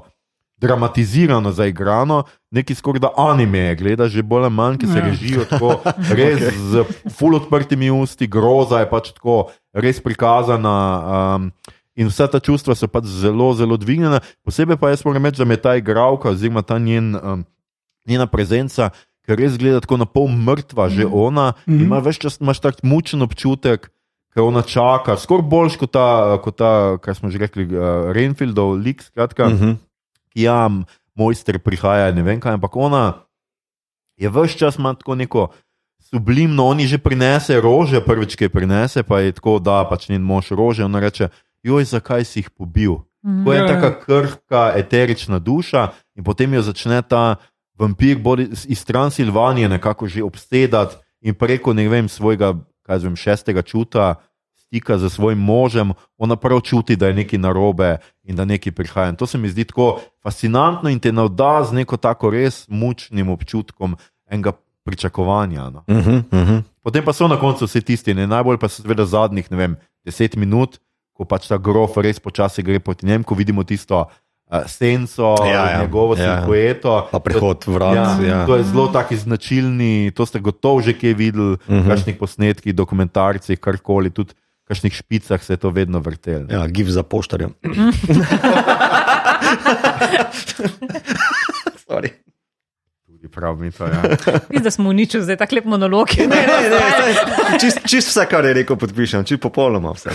dramatizirano, zaigrano, neki skoraj da anime, gledaš že bolj ali manj, ki se Ja. režijo tako, res z full odprtimi usti, groza je pač tako, res prikazana. Um, In vsa ta čustva so pač zelo, zelo dvignjena. Posebej pa jaz moram reči, da me ta igralka, oziroma ta njen, um, njena prezenca, ker res gleda tako na pol mrtva, že ona, mm -hmm. ima več čas, imaš tak mučen občutek, ker ona čaka, skoraj boljš kot ta, kot ta, kar smo že rekli, uh, Renfieldov lik, skratka, mm Mhm. -hmm. ki ja, mojster prihaja, ne vem kaj, ampak ona je vse čas ima tako neko. Sublimno, oni že prinese rože, prvič, ki jih prinese, pa je tako, da pač njen mož rože. Ona reče: Joj, zakaj si jih pobil? To je Ja, ja. taka krhka, eterična duša, in potem jo začne ta vampir bodi, iz Transilvanije nekako že obsedati in preko ne vem, svojega kaj zvem, šestega čuta stika z svojim možem, ona prav čuti, da je nekaj narobe in da nekaj prihaja. In to se mi zdi tako fascinantno in te navda z neko tako res mučnim občutkom enega pričakovanja. No. Uh -huh, uh -huh. Potem pa so na koncu vsi tisti, ne? najbolj pa so seveda zadnjih, ne vem, deset minut, ko pač ta grof res počasi gre proti njemu, ko vidimo tisto senco, Ja, ja, njegovo ja, ja. silhueto. Pa prehod vrat. Ja, Ja. To je zelo taki značilni, to ste gotovo že kje videli, v uh Mhm. -huh. kakšnih posnetkih, dokumentarcih, karkoli, tudi v kakšnih špicah se je to vedno vrtelo. Ja, giv za poštarja. Prav mi to. Ja. Mislim, da smo uničili zdaj tak lep monolog. Ne, ne, ne, čist, čist vse, kar je rekel, podpišem, čist popolnoma vse.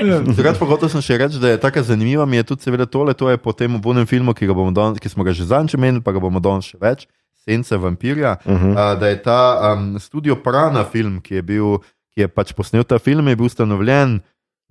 Drugač pa hotel sem še reči, da je tako zanimivo, mi je tudi seveda tole, to je po tem uvodnem filmu, ki, ga bomo danes, ki smo ga že zanj menili, pa ga bomo danes še več, Sence vampirja, uh -huh. uh, da je ta um, studio Prana film, ki je, bil, ki je pač posnel ta film, je bil ustanovljen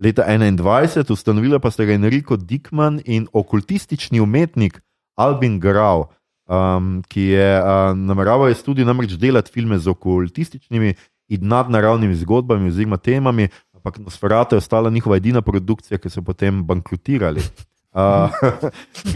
leta 21, ustanovila pa sta ga Enrico Dickman in okultistični umetnik Albin Grau. Um, ki je uh, nameraval je studio namreč delati filme z okultističnimi in nadnaravnimi zgodbami oziroma temami, ampak Nosferatu je ostala njihova edina produkcija, ki so potem bankrotirali. Uh,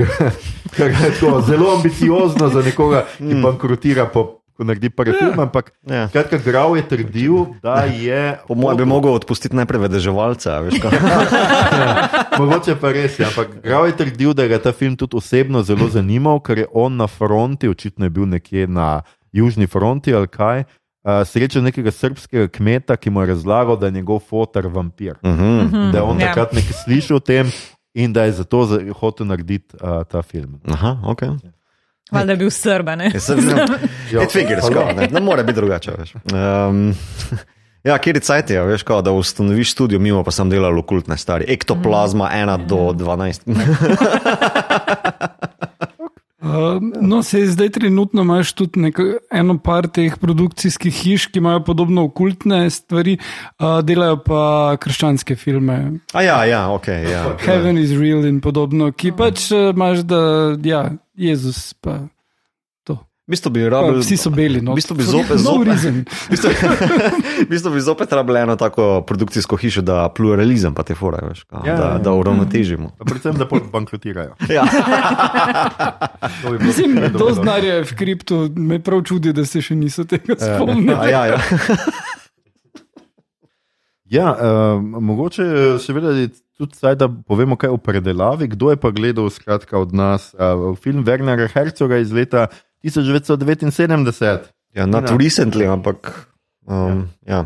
kar je tako zelo ambiciozno za nekoga, ki bankrotira, po, ko naredi prvi film. Ampak, Ja. skratka, Grau je trdil, da je. Po mojem bi mogel odpustiti najprej vedeževalca. veš kaj. Mogoče pa res je, ampak Grau je trdil, da ga je ta film tudi osebno zelo zanimal, ker je on na fronti, očitno je bil nekje na južni fronti ali kaj. Uh, srečal nekega srpskega kmeta, ki mu je razlagal, da je njegov fotor vampir. Mhm. Da je on Ja. takrat nekaj slišal o tem in da je zato za- hotel narediti uh, ta film. Aha, ok. Valjda je bil srba, ne? Ja, It figures, halo. kao, ne, ne more biti drugače. veš. Um, ja, kjer je cajt je, veš, kao, da ustanoviš studio, mimo pa sem delal okultne stvari. Ektoplazma 1 do 12. Uh, no, se zdaj trenutno imaš tudi neko, eno par teh produkcijskih hiš, ki imajo podobno okultne stvari, uh, delajo pa krščanske filme. A ja, ja, ok. Ja. Heaven is real in podobno, ki pač uh, imaš, da ja, Jezus pa. V bistvu bi Pa, rabil. vsi so beli. No. V bistvu bi zopet, no zopet, v bistvu, v bistvu bi zopet rabili eno tako produkcijsko hišo, da pluralizem pa te fore, veš, kao, Ja, da, ja. da uravnotežimo. Pa Predvsem, da bankrotirajo. Ja. To bi Mislim, to znanje v kriptu me prav čudi, da se še niso tega spomnili. ja, ja. Ja, uh, mogoče eh, seveda je tudi zdaj, da povemo kaj o predelavi. Kdo je pa gledal skratka, od nas uh, film Wernera Herzoga iz leta 1979? ja not Ja. recently, ampak. Um, ja.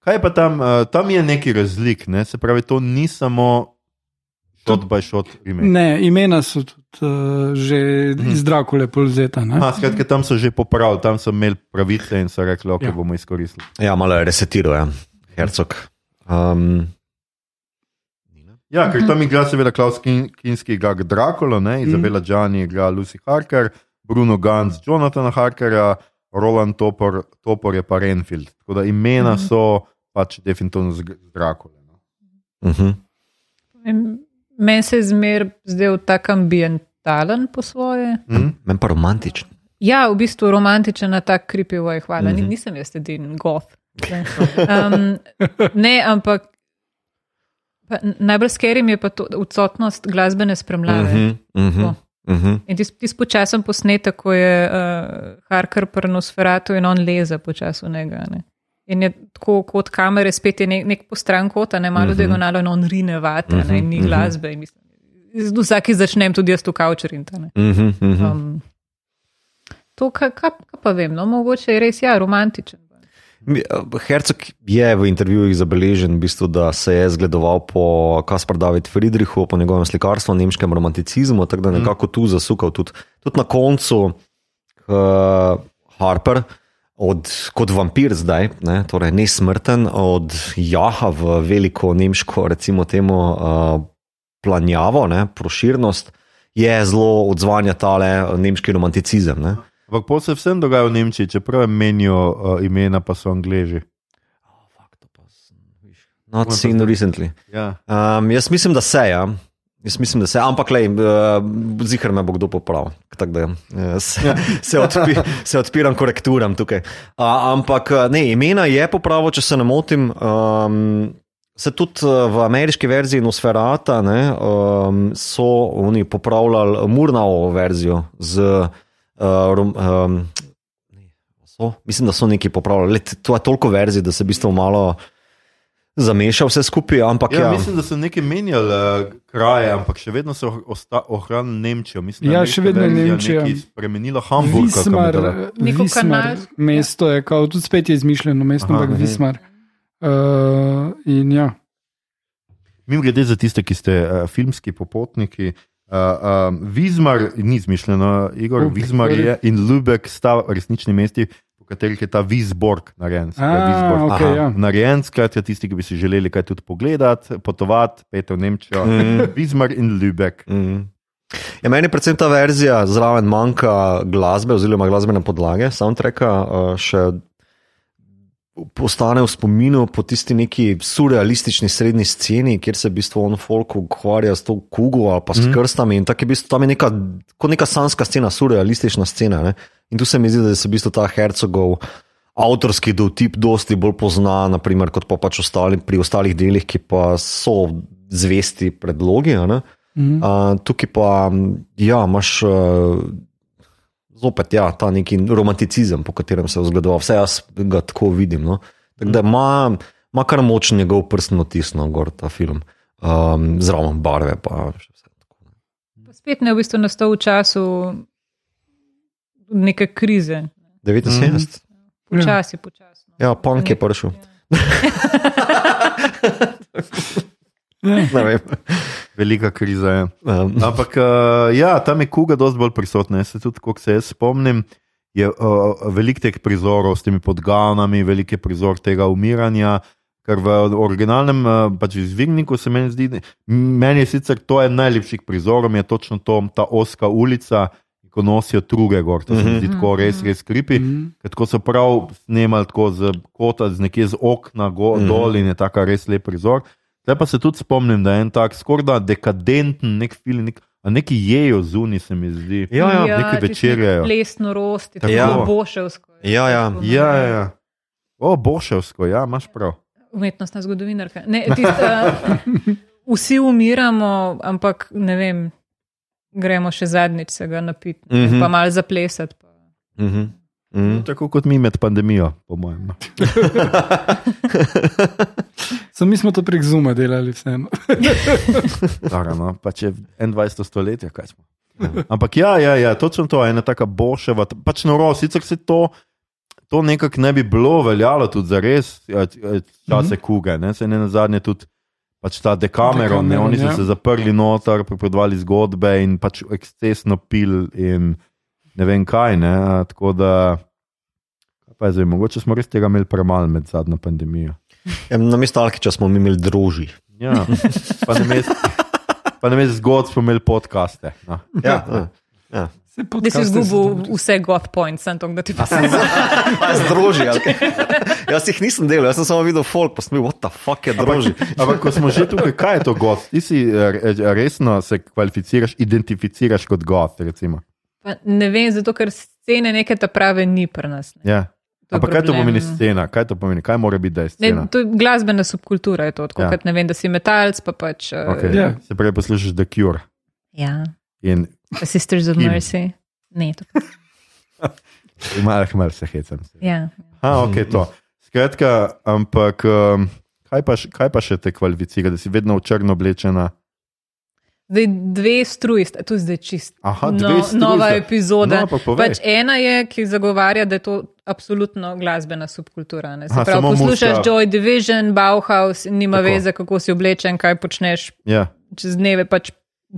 Kaj je pa tam? Uh, tam je neki razlik, ne? se pravi, to ni samo shot by shot remake. Ne, imena so tudi uh, že iz Drakule polzeta. ne. Aha, skratka, tam so že popravili, tam so imeli pravice in so rekli, ok, Ja. bomo izkoristili. ja, malo je resetiral, ja. Hercog. Um, Ja, ker tam igra seveda Klaus Kin- Kinski, igra Drakulo, ne? Izabela Džani igra Lucy Harker, Bruno Gantz, Jonathana Harkerja, Roland Topor, Topor je pa Renfield. Tako da imena so pač definitivno z z Drakule. No. uh -huh. Meni se je zmer zdel tako ambientalen po svoje. Hm? Men pa romantičen. Ja, v bistvu romantičen na tak creepy way, hvala. Mhm. Mm -hmm. Nisem jaz edini goth. Um, ne, ampak najbolj skeri mi je pa to odsotnost glasbene spremljave. Mm -hmm. Mhm, mhm, To. mhm. In tisti tis počasen posnetek, ko je uh, Harker pri nosferatu in on leze počasi v njega. Ne. In je tako kot kamere, spet je nek, nek postran kot, ne malo mm Mhm. -hmm. diagonalo, in on rine vate, ne, in ni mhm. glasbe. In mislim, vsaki začnem tudi jaz tu kaučerinta. Mhm, mhm. Um, to, kaj, kaj, kaj pa vem, no, mogoče je res ja, romantičen. Mi- Hercog je v intervjujih zabeležen, v bistvu, da se je zgledoval po Kaspar David Friedrichu, po njegovem slikarstvu, nemškem romanticizmu, tako da nekako tu zasukal. Tudi, tudi na koncu uh, Harper, od, kot vampir zdaj, ne, torej nesmrten, od Jaha v veliko nemško, recimo temu, uh, planjavo, ne, proširnost, je zelo odzvanja tale nemški romanticizem. Ne. Ampak po se vsem dogaja v Nemčiji, čeprav menijo uh, imena, pa so angliži. Not seen recently. Ja. Um, jaz mislim, da se je. Ja. Jaz mislim, da se je, ampak le, uh, zihar me bo kdo popravil. Tako da uh, se, se, odpi, se odpiram korekturam tukaj. Uh, ampak ne, imena je popravil, če se ne motim. Um, se tudi v ameriški verziji Nosferata ne, um, so oni popravljali Murnau verzijo z. Uh, rom, um, so, mislim, da so neki popravljali. Le, to je toliko verzij, da se v bistvu malo zameša vse skupaj. Ampak Ja, ja, mislim, da so nekaj menjali uh, kraje, ampak še vedno so ohranili Nemčijo. Mislim, Ja, še vedno je Nemčija. Spremenila Hamburg. Vismar, Neko Vismar kanalsko- mesto je, kao, tudi spet je izmišljeno mesto, Aha, ampak. Vismar. Uh, in ja, Mim grede za tiste, ki ste uh, filmski popotniki. Uh, um, Vizmar ni izmišljeno, Igor, Uh, Vizmar je in Lübeck sta resnični mesti, po katerih je ta Vizborg narejen. Visborg. okej, Aha. ja. Narejen, skratka, tisti, ki bi si želeli kaj tudi pogledati, potovati, peti v Nemčijo. Mm. Vizmar in Lübeck. Mm. Ja, meni predvsem ta verzija zraven manjka glasbe, oziroma glasbene podlage, soundtracka, uh, še postane v spominu po tisti neki surrealistični srednji sceni, kjer se v bistvu on folk ukvarja s to kugo ali pa s Mhm. krstami. In tako je v bistvu tam je neka, kot neka sanska scena, surrealistična scena. Ne? In tu se mi zdi, da se v bistvu ta hercogov. Avtorski dotip dosti bolj pozna, naprimer, kot pa pač ostali, pri ostalih delih, ki pa so zvesti predlogi. ne. Mhm. Uh, tukaj pa ja, imaš uh, zopet ja, ta neki romanticizem, po katerem se je zgledoval. Vse jaz ga tako vidim. No? Tako da ima, ima kar močen njegov prstno tisno, gor ta film. Um, Zraven barve. Pa, vse tako. Pa spet ne v bistvu nastal v času neke krize. 79. Počasi, počasno. Ja, punk je prišel. Ja. Ne vem. Velika kriza je. Um, Ampak uh, ja, tam je kuga dosti bolj prisotna. Jaz se tudi, ko se jaz spomnim, je uh, veliko teh prizorov s temi podganami, velik je prizor tega umiranja. Ker v originalnem uh, pač izvirniku se meni zdi, meni je sicer to en najlepših prizorov, je točno to, ta oska ulica, ko nosijo druge gor. To se mi zdi tako res, res kripi. Mhm. Ker Tako so prav snemali tako z kota, z nekje z okna go, mm. dol in je tako res lep prizor. Zdaj pa se tudi spomnim, da je en tak skoraj dekadenten nek film, nek, a neki jejo zunaj, se mi zdi. Ja, ja, nekaj tisti večerjajo. Plesno rosti, Tako. Ja. boševsko. Ja, ja. Ja, ja, ja. O, boševsko, ja, imaš prav. Umetnostna zgodovinarka. Ne, tist, uh, vsi umiramo, ampak ne vem, gremo še zadnjič se ga napiti, mm. -hmm. pa malo zaplesati. Pa. uh -huh. Uh -huh. Tako kot mi med pandemijo, po mojem. no. Samo mi smo to prek Zuma delali, vseeno. Stara, no, pa če 21. stoletje, kaj smo. Ampak ja, ja, ja točno to je ena taka boševa, pač noro, sicer se to. To nekako ne bi bilo veljalo tudi za res čase kuge, ne? se ne na zadnje tudi pač ta dekameron, ne? Decameron, oni so ja. se zaprli noter, pripovedovali zgodbe in pač ekscesno pil in ne vem kaj. Ne? Tako da, pa je zdaj, mogoče smo res tega imeli premalo med zadnjo pandemijo. Ja, na mestu Alkiča smo mi imeli droži. Ja, pa na mestu. Pa ne vem, zgodb smo imeli podkaste. No. Ja, ja. ja. Da si podcaste izgubil vse goth points, sem to, da ti pa se A, z droži. ali kaj? Jaz jih nisem delal, jaz sem samo videl folk, pa sem bil, what the fuck je droži. Ampak, ko smo že tukaj, kaj je to gost? Ti si eh, resno se kvalificiraš, identificiraš kot gost. Recimo. Pa ne vem, zato ker scene neke ta prave ni pri nas. Ne. Ja. Ampak kaj to problem. pomeni scena? Kaj to pomeni? Kaj mora biti, da je scena? Ne, to je glasbena subkultura, je to tako, Ja. ja. ne vem, da si metalc, pa pač. Uh, Okay. Ja. Se pravi, poslušaš The Cure. ja. In Pa Sisters of Kim. Mercy. Ne, to. malo, malo se hecam. Ja. A, ok, to. Skratka, ampak um, kaj, pa, kaj pa še te kvalificira, da si vedno v črno oblečena? Zdaj, dve struji, to je zdaj čist. Aha, dve struji nova sta. epizoda. No, povej. pač ena je, ki zagovarja, da je to absolutno glasbena subkultura. Ne? Se Aha, pravi, poslušaš muska. Joy Division, Bauhaus, nima Tako. veze, kako si oblečen, kaj počneš Ja. čez dneve, pač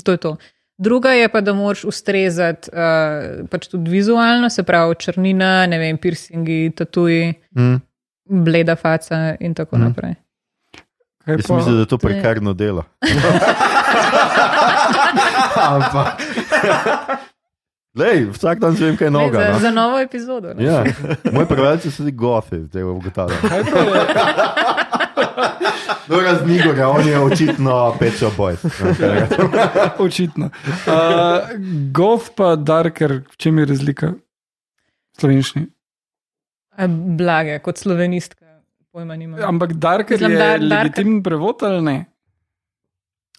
to je to. Druga je pa, da moraš ustrezati uh, pač tudi vizualno, se pravi črnina, ne vem, piercingi, tatuji, Hm. bleda faca in tako Mhm. naprej. Kaj Jaz pa- mislim, da je to prekarno delo. ampak. Lej, vsak dan zvem kaj novega. za, no. za novo epizodo. ne. Ja. Moji prevajalci so ti gothi, zdaj ugotavljam. Kaj pa je? No, raznigorja, on je očitno pečo boj. Očitno. Uh, goth pa darker, v čem je razlika? Slovenščini. A Blage, kot slovenistka, pojma nimam. Ampak darker Mislim, je dar- legitimen prevod ali ne?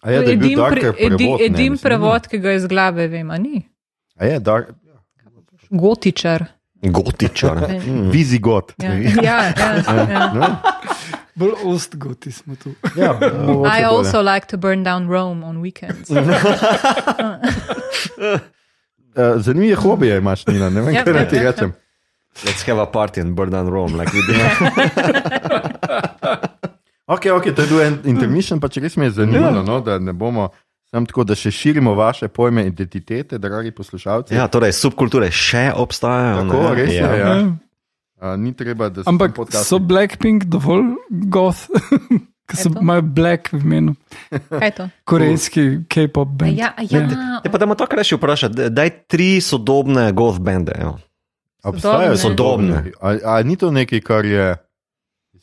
A je, da je Edim pre- edi- prevod? ne, Edim mislim, prevod, ki ga iz glave vem, a ni. A je, dark, Gotičar. Gotičar. Mm. vizigot. Ja, ja, ja, ja. No? Bolj ostgoti smo tu. Ja, I bolje. also like to burn down Rome on weekends. Eh, Zanimive hobije imaš, Nina, ne vem, Ja, kaj naj ja, ti ja. rečem. Let's have a party and burn down Rome, like we did. Ok, ok, to je bil en intermission, pa če res mi je zanimivo, no, da ne bomo samo tako, da še širimo vaše pojme identitete, dragi poslušalci. Ja, torej, subkulture še obstajajo. Tako, ne? res je, Ja. ja. Ja. A, ni treba, da se Ampak so Blackpink dovolj goth, ki so imajo black v imenu. Kaj je to? Korejski K-pop band. Ja, a ja. Ja, pa da me to kar še vprašati, daj tri sodobne goth bende. Jo. obstajajo Sodobne. A, a ni to nekaj, kar je.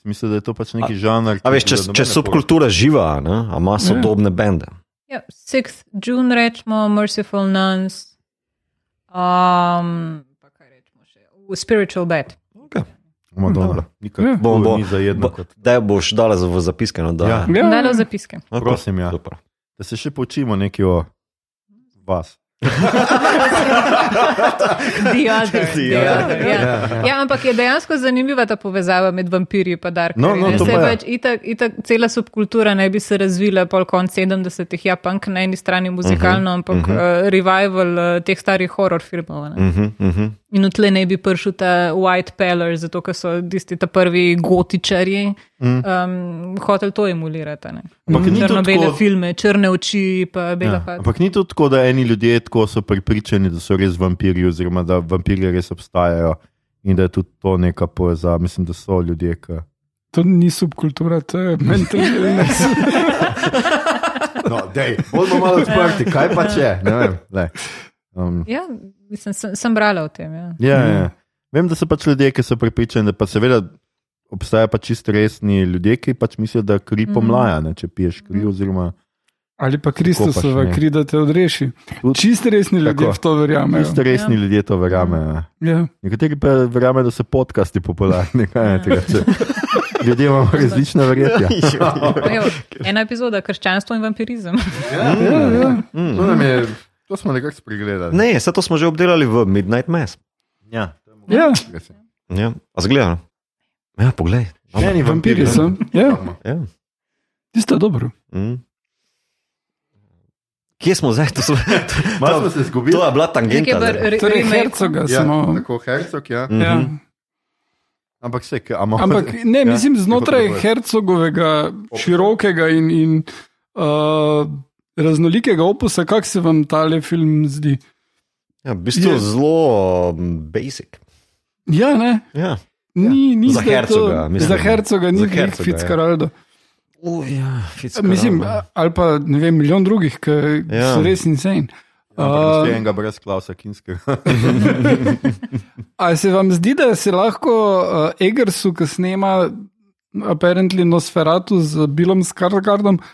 Mislim, da je to pač neki žanr. A veš, če, če subkultura živa, ne, a ima sodobne bende. Ja, 6th June rečemo, Merciful Nuns. Um, pa kaj rečemo še? Spiritual Bed. Okay. Madonna. Ja. Nikakor Bom, bom. ni zajedno Bo- kot. Da boš dala za- v zapiske. No, da. Ja. Ja, Dalo zapiske. Okay. Prosim, ja. Super. Da se še poučimo nekaj o vas. The other, the The other, ja. ja, ampak je dejansko zanimiva ta povezava med vampirji in darkerji. No, no, pač itak, itak cela subkultura naj bi se razvila pol konc 70-ih, ja, punk na eni strani muzikalno, ampak uh -huh. uh, revival uh, teh starih horror filmov. ne. Uh -huh, uh -huh. In od tle naj bi prišel ta White Peller, zato ker so tisti ta prvi gotičarji um, hoteli to emulirati. ne. Ampak ni to Črno-bele tako- filme, črne oči, pa bela Ja. faca. Ampak ni to tako, da eni ljudje tako so pripričani, da so res vampirji, oziroma da vampirji res obstajajo in da je tudi to neka povezava. Mislim, da so ljudje, ki. To ni subkultura, to je mental illness. No, dej, bomo malo odprti, kaj pa če? Ne vem. lej. Um, Ja, mislim, sem, sem brala o tem. Ja. ja, ja. Vem, da so pač ljudje, ki so pripričani, da pa seveda obstajajo pač čisto resni ljudje, ki pač mislijo, da kri pomlaja, ne, če piješ kri. Oziroma, Ali pa Kristusova kri, da te odreši. Čisti resni ljudje Tako. v to verjamejo. čisto resni ja. ljudje to verjamejo. Ja. Nekateri pa verjamejo, da so podcasti popularni. kaj rečem. Ljudje imamo različne verjetja. Evo, ena epizoda, krščanstvo in vampirizem. Ja, ja, ja. To, nam je, to smo nekako spregledali. Ne, vse to smo že obdelali v Midnight Mass. Ja, Ja. Ja. A zgleda? Ja, poglej. Ne, ni Vampiri so. Ja, Ja. tisto je dobro. Mm. Kje smo zdaj? To, so, Malo smo se izgubili. to je bila tangenta. re- Torej, hercoga Ja, smo. tako hercog, ja. Mhm. Ja. Ampak se, amo, Ampak ne, Ja, mislim, kako znotraj to hercogovega širokega in, in uh, raznolikega opusa, kak se vam tale film zdi? Ja, v bistvu Je- zelo um, basic. Ja, ne. Ja. Ni, ni Za hercoga, to, mislim. za hercoga, ni Za hercoga, Fitzcarraldo. Uh, ja, Mislim, ali pa ne vem, milijon drugih, ki Ja. ja. so res insane. Uh, enega brez Klausa Kinskega. Ali se vam zdi, da se lahko uh, Egersu, ki snema apparently Nosferatu z Billom Skarsgardom uh,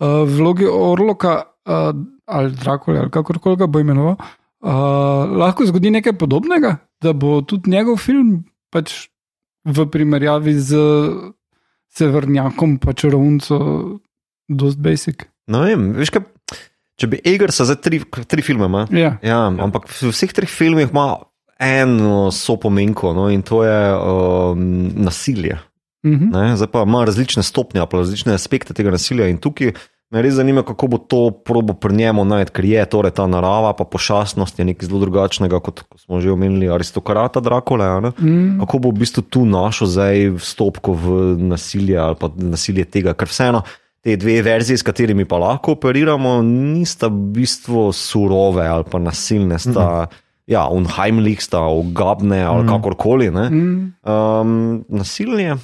v vlogi Orloka uh, ali Drakula ali kakorkoli ga bo imenoval, uh, lahko zgodi nekaj podobnega? da bo tudi njegov film pač v primerjavi z Severnjakom, pa čarovnico, dost basic. No, vem, veš kaj, če bi Eger se za tri, tri filme, ima, Ja. ja, ampak v vseh treh filmih ima eno sopomenko no, in to je um, nasilje. Mhm. Ne? Zdaj pa ima različne stopnje, pa različne aspekte tega nasilja. In tukaj me res zanima, kako bo to probo pri njemu najti, ker je torej ta narava, pa pošastnost je nekaj zelo drugačnega, kot ko smo že omenili aristokrata Drakula. ne. Mm. Kako bo v bistvu tu našel zdaj vstopko v nasilje ali pa nasilje tega, ker vseeno. Te dve verzije, s katerimi pa lahko operiramo, nista v bistvu surove ali pa nasilne, sta mm ja, unheimlich, sta ogabne ali mm kakorkoli. ne. Mm. Um, nasilje.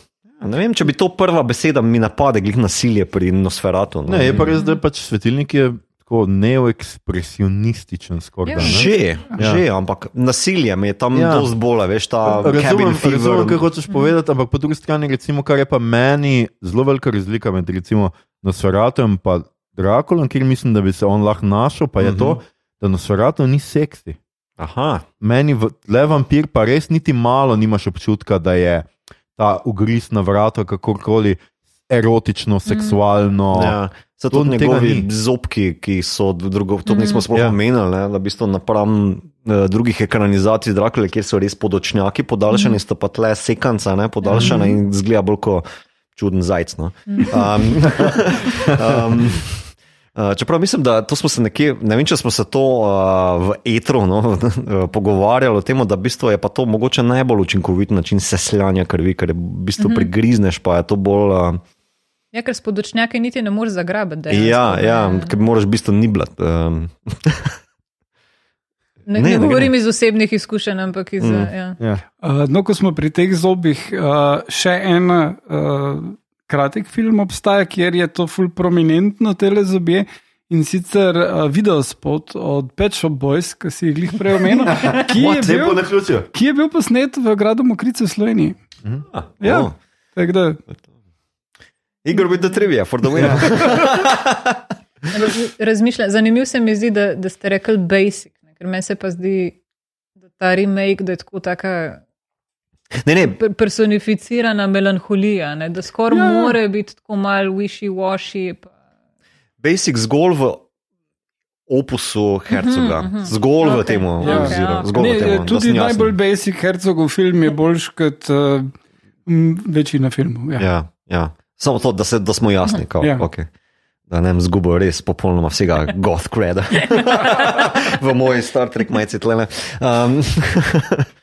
Ne vem, če bi to prva beseda mi napade, glih nasilje pri Nosferatu. no. Ne, je pa res, da je pač svetilnik je tako neoekspresionističen skoraj. Ja. ne. Že, Ja. že, ampak nasilje mi je tam Ja. dosti bolj, veš, ta Razumem, cabin fever. razumem, kaj hočeš povedati, ampak po drugi strani, recimo, kar je pa meni zelo velika razlika med recimo Nosferatom in pa Drakulom, kjer mislim, da bi se on lahko našel, pa je uh -huh. to, da Nosferatu ni seksi. Aha, Meni v- le vampir pa res niti malo nimaš občutka, da je ta ugriz na vrata, kakorkoli erotično, seksualno. ja. So To tudi njegovi zobki, ki so drugo, to nismo sploh Ja. omenili, ne, da v bistvu napram eh, drugih ekranizacij Drakule, kjer so res podočnjaki podaljšani, sta pa tle sekanca, ne, podaljšana in zgleda bolj kot čuden zajec. No. Um, um, Uh, čeprav mislim, da to smo se nekje, ne vem, če smo se to uh, v etru no, pogovarjali o tem, da v bistvu je pa to mogoče najbolj učinkovit način sesljanja krvi, ker je v bistvu mm -hmm. prigrizneš, pa je to bolj. Uh, Ja, ker spodočnjake niti ne moreš zagrabiti. ja, ne. ja, ker moraš v bistvu niblati. Um, Ne, Ne, ne, ne ne govorim gre. iz osebnih izkušenj, ampak iz. Mm. Ja. Ja. Uh, no, ko smo pri teh zobih, uh, še en uh, kratek film obstaja, kjer je to ful prominentno, tele zobje. In sicer uh, video spot od Pet Shop Boys, ki si jih prej omenil, ki, je bil- ki je bil posnet v gradu Mokrice v Sloveniji. ah, Ja. oh. Tako da, Igor with the trivia for the win. Ja. Razmišljam, zanimivo se mi zdi, da, da ste rekli basic, ne? ker meni se pa zdi, da ta remake da je tako taka Ne, ne, per- personificirana melanholija, ne? da skoraj Ja, more biti tako mal wishy-washy. pa- basic zgolj v opusu Hercoga, Mhm, mhm. zgolj v Okej. tem Ja, oziru. okej, Zgolj ne, v tem. da tudi najbolj basic hercogov film je boljš kot uh, večina filmov. Ja. Ja, ja. Samo to, da, se, da smo jasni. Kao, Ja. okay. Da ne bi zgubil res popolnoma vsega goth creda v moji Star Trek majici tlele. Um,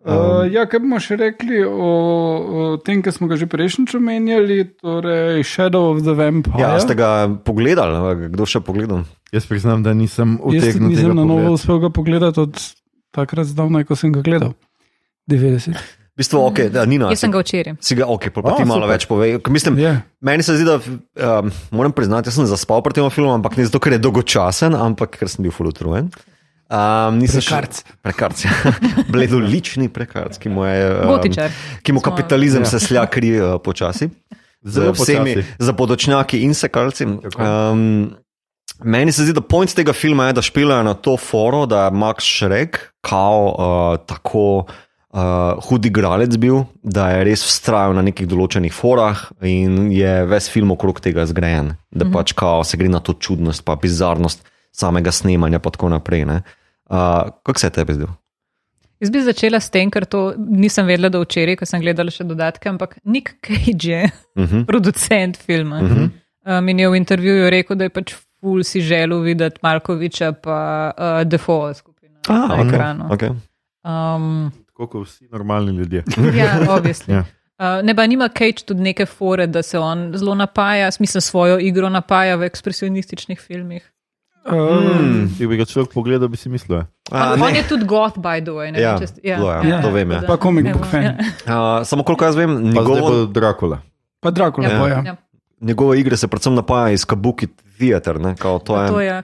Uh, ja, kaj bomo še rekli o, o tem, kar smo ga že prejšnjič omenjali, torej Shadow of the Vampire. ja, ste ga pogledali, kdo še pogledal? Jaz priznam, da nisem Jaz utegnil nisem tega na novo uspel ga pogledati od takrat zdavnaj, ko sem ga gledal. 90. V bistvu, okay, da, Nina, Jaz sem ga včeraj. Si ga, ok, pa, pa A, ti malo super. več povej. Mislim, Ja. Meni se zdi, da um, moram priznati, da sem zaspal pri tem filmu, ampak ne zato, ker je dolgočasen, ampak ker sem bil fulutrujen. Um, nisem še- Prekarc. Prekarc. ja. Bledolični prekarc, ki mu, je, um, ki mu Smo- kapitalizem se slja kri uh, počasi. Z Zelo vsemi počasi. zapodočnjaki in sekalci. Um, meni se zdi, da point tega filma je, da špilajo na to foro, da je Max Šrek kao uh, tako uh, hud igralec bil, da je res vztrajal na nekih določenih forah in je ves film okrog tega zgrajen. Da Mhm. pač kao se gre na to čudnost, pa bizarnost samega snemanja in tako naprej. ne. Uh, kako se je tebi zdel? Jaz bi začela s tem, ker to nisem vedela do včeraj, ko sem gledala še dodatke, ampak Nick Cage je Uh -huh. producent filma. Uh -huh. um, in je v intervjuju rekel, da je pač ful si želel videti Malkoviča pa uh, Defoe skupino na okay. ekranu. Okay. Um, Tako kot vsi normalni ljudje. ja, obvisli. Ja. Uh, ne pa nima Cage tudi neke fore, da se on zelo napaja, smisel svojo igro napaja v ekspresionističnih filmih. Um, Če bi ga človek pogledal, bi si mislil. ja. A, On, je tudi goth, by the way. Ne, Ja, vem, če ste- zelo, ja, to vem, ja. Pa comic book evo, fan. ja. Uh, samo koliko jaz vem, njegovo, Drakula. pa Drakula, Ja, ja. ja. ja. njegove igre se predvsem napaja iz Kabuki Theater. Ne, kao, to je, To je ja.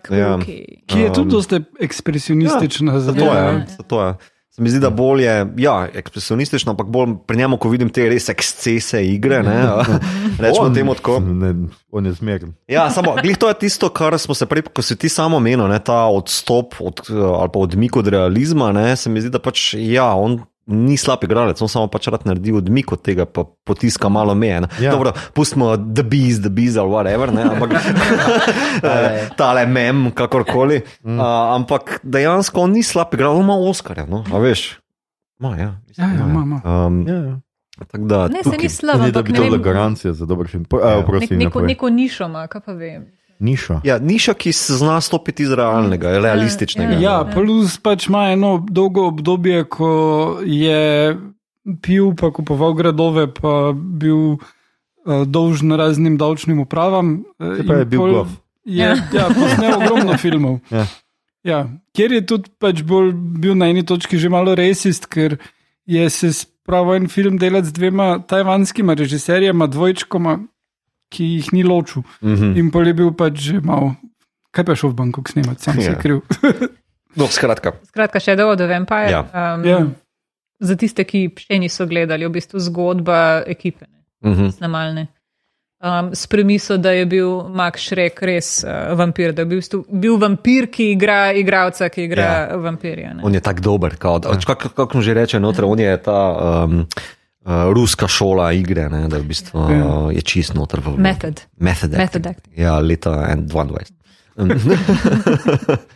ki je tudi Um, dosta ekspresionistična Zato zadeva. je. Ja. ja, zato je. Se mi zdi, da bolj je ja, ekspresionistično, ampak bolj pri njemu, ko vidim te res ekscese igre. Ne, rečemo temu tako. Ne, on je zmeren. Ja, samo, glih, to je tisto, kar smo se prej, ko si ti samo omenil, ta odstop od, ali pa odmik od realizma. Ne, se mi zdi, da pač ja, on ni slab igralec, on samo pač rad naredi odmik od tega, pa potiska malo meje. Ja. Dobro, pustimo the bees, the bees ali whatever, ne, ampak tale mem, kakorkoli. Mm. Uh, ampak dejansko on ni slab igralec, on ima Oscarja, no, a veš. Ma, ja, mislim, Ja, ja, ima, ima. Um, Ja, ja. da, Ne, se tukaj- ni slab, Ni, da ampak bi ne to vem, bila garancija za dober film. Po, Ja. ja. nek, prosim, neko, naprej. neko nišo ima, kaj pa vem. Nišo. Ja, niša, ki se zna stopiti iz realnega, realističnega. Ja, plus pač ima eno dolgo obdobje, ko je pil, pa kupoval gradove, pa bil uh, dolžen raznim davčnim upravam. eh, Se in je bil gof. Je ja, posnel ogromno filmov. Ja. Ja, kjer je tudi pač bolj bil na eni točki že malo resist, ker je se spravil en film delati z dvema tajvanskima režiserjema, dvojčkoma, ki jih ni ločil. Mhm. In pol je bil pač že malo, kaj pa je šel v Bangkok snemati, sam se Ja. je kriv. No, skratka. Skratka, of the Vampire. Ja. Um, Ja. Za tiste, ki še niso gledali, je v bistvu zgodba ekipe, ne, Mhm. snemalne. Um, s premiso, da je bil Max Šrek res uh, vampir, da je bil, bistvu, bil vampir, ki igra igralca, ki igra ja. vampirja. Ne. On je tako dober, kot kako kak mu že reče, noter, on je ta um, uh, ruska šola igre, ne, da v bistvu uh, je čist noter v Method. Method acting. Method acting. Ja, leta 22.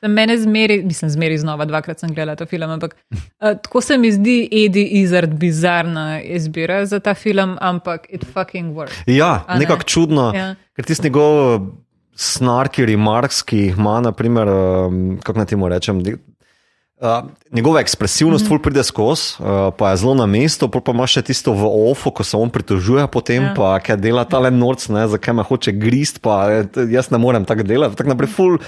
Mene zmeri, mislim, zmeri znova, dvakrat sem gledala ta film, ampak uh, tako se mi zdi Eddie Izzard bizarna izbira za ta film, ampak it fucking works. Ja, ne? nekako čudno, Ja. ker tisti njegov snarki, remarks, ki jih ima, naprimer, um, kako naj temu rečem. Uh, njegova ekspresivnost, mm -hmm. pride skozi, uh, pa je zelo na mestu, pa ima še tisto v ofu, ko se on pritožuje, potem Ja. pa kaj dela ta le norc, ne, zakaj me hoče grist, pa eh, jaz ne morem tako delati. Tak naprej, ful,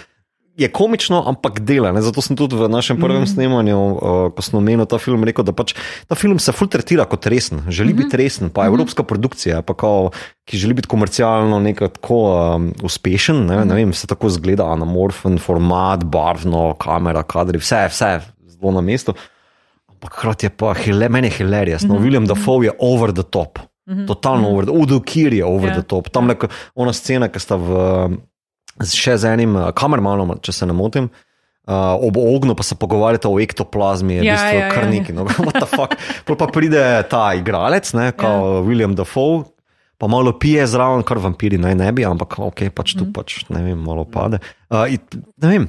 je komično, ampak dela. Ne? Zato sem tudi v našem prvem mm. snemanju, uh, ko sem omenil ta film, rekel, da pač ta film se fultretira kot resen, želi mm -hmm. biti resen, pa evropska produkcija, pa kao, ki želi biti komercialno nekako tako um, uspešen. Ne? ne vem, se tako zgleda, anamorfen, format, barvno, kamera, kadri, vse, vse zelo na mestu. Ampak hkrati je pa hile, meni je hilarious. No, William Dafoe je over the top. Totalno over the Udo Kir je over Ja. the top. Tam je ona scena, ki sta v, še z enim uh, kamermanom, če se ne motim. Uh, ob ognju pa se pogovarjate o ektoplazmi, je Ja, v bistvu ja, ja, kar ja. neki. No, what the fuck. Pol pa pride ta igralec, ne, kot ja. William Dafoe, pa malo pije zraven, kar vampiri naj ne bi, ampak ok, pač tu Mhm. pač ne vem, malo pade. Uh, in, ne vem,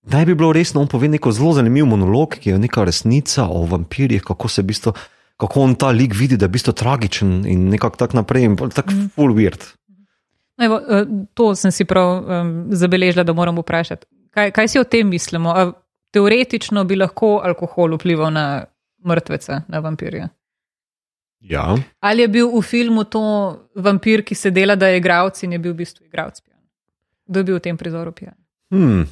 Naj bi bilo resno, on pove neko zelo zanimiv monolog, ki je neka resnica o vampirjih, kako se v bistvu, kako on ta lik vidi, da je v bistvu tragičen in nekako tako naprej, in tako Mhm. full weird. No, evo, eh, to sem si prav um, zabeležila, da moram vprašati. Kaj, kaj si o tem mislimo? A teoretično bi lahko alkohol vplival na mrtveca, na vampirja. Ja. Ali je bil v filmu to vampir, ki se dela, da je igralec in je bil v bistvu igralec pijan? Kdo je bil v tem prizoru pijan? Hmm.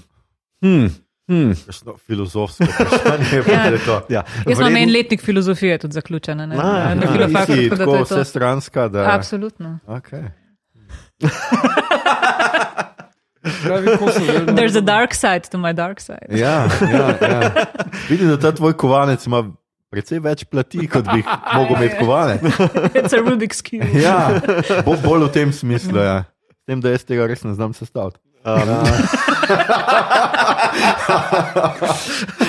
Hmm. Hmm. Kakšno filozofsko vprašanje Ja. to. Ja. Jaz imam en letnik filozofije tudi zaključen na, A, na, na ja, filofaktu, Nisi tako da to tako je to. vse stranska, da... Absolutno. Okay. Pravi, ko so vedno- There's a dark side to my dark side. Ja, ja, ja. Vidim, da ta tvoj kovanec ima precej več plati, kot bi mogel imeti kovanec. It's a Rubik's Cube. Ja, bo, bolj v tem smislu. Ja. S tem, da jaz tega res ne znam sestaviti. Um,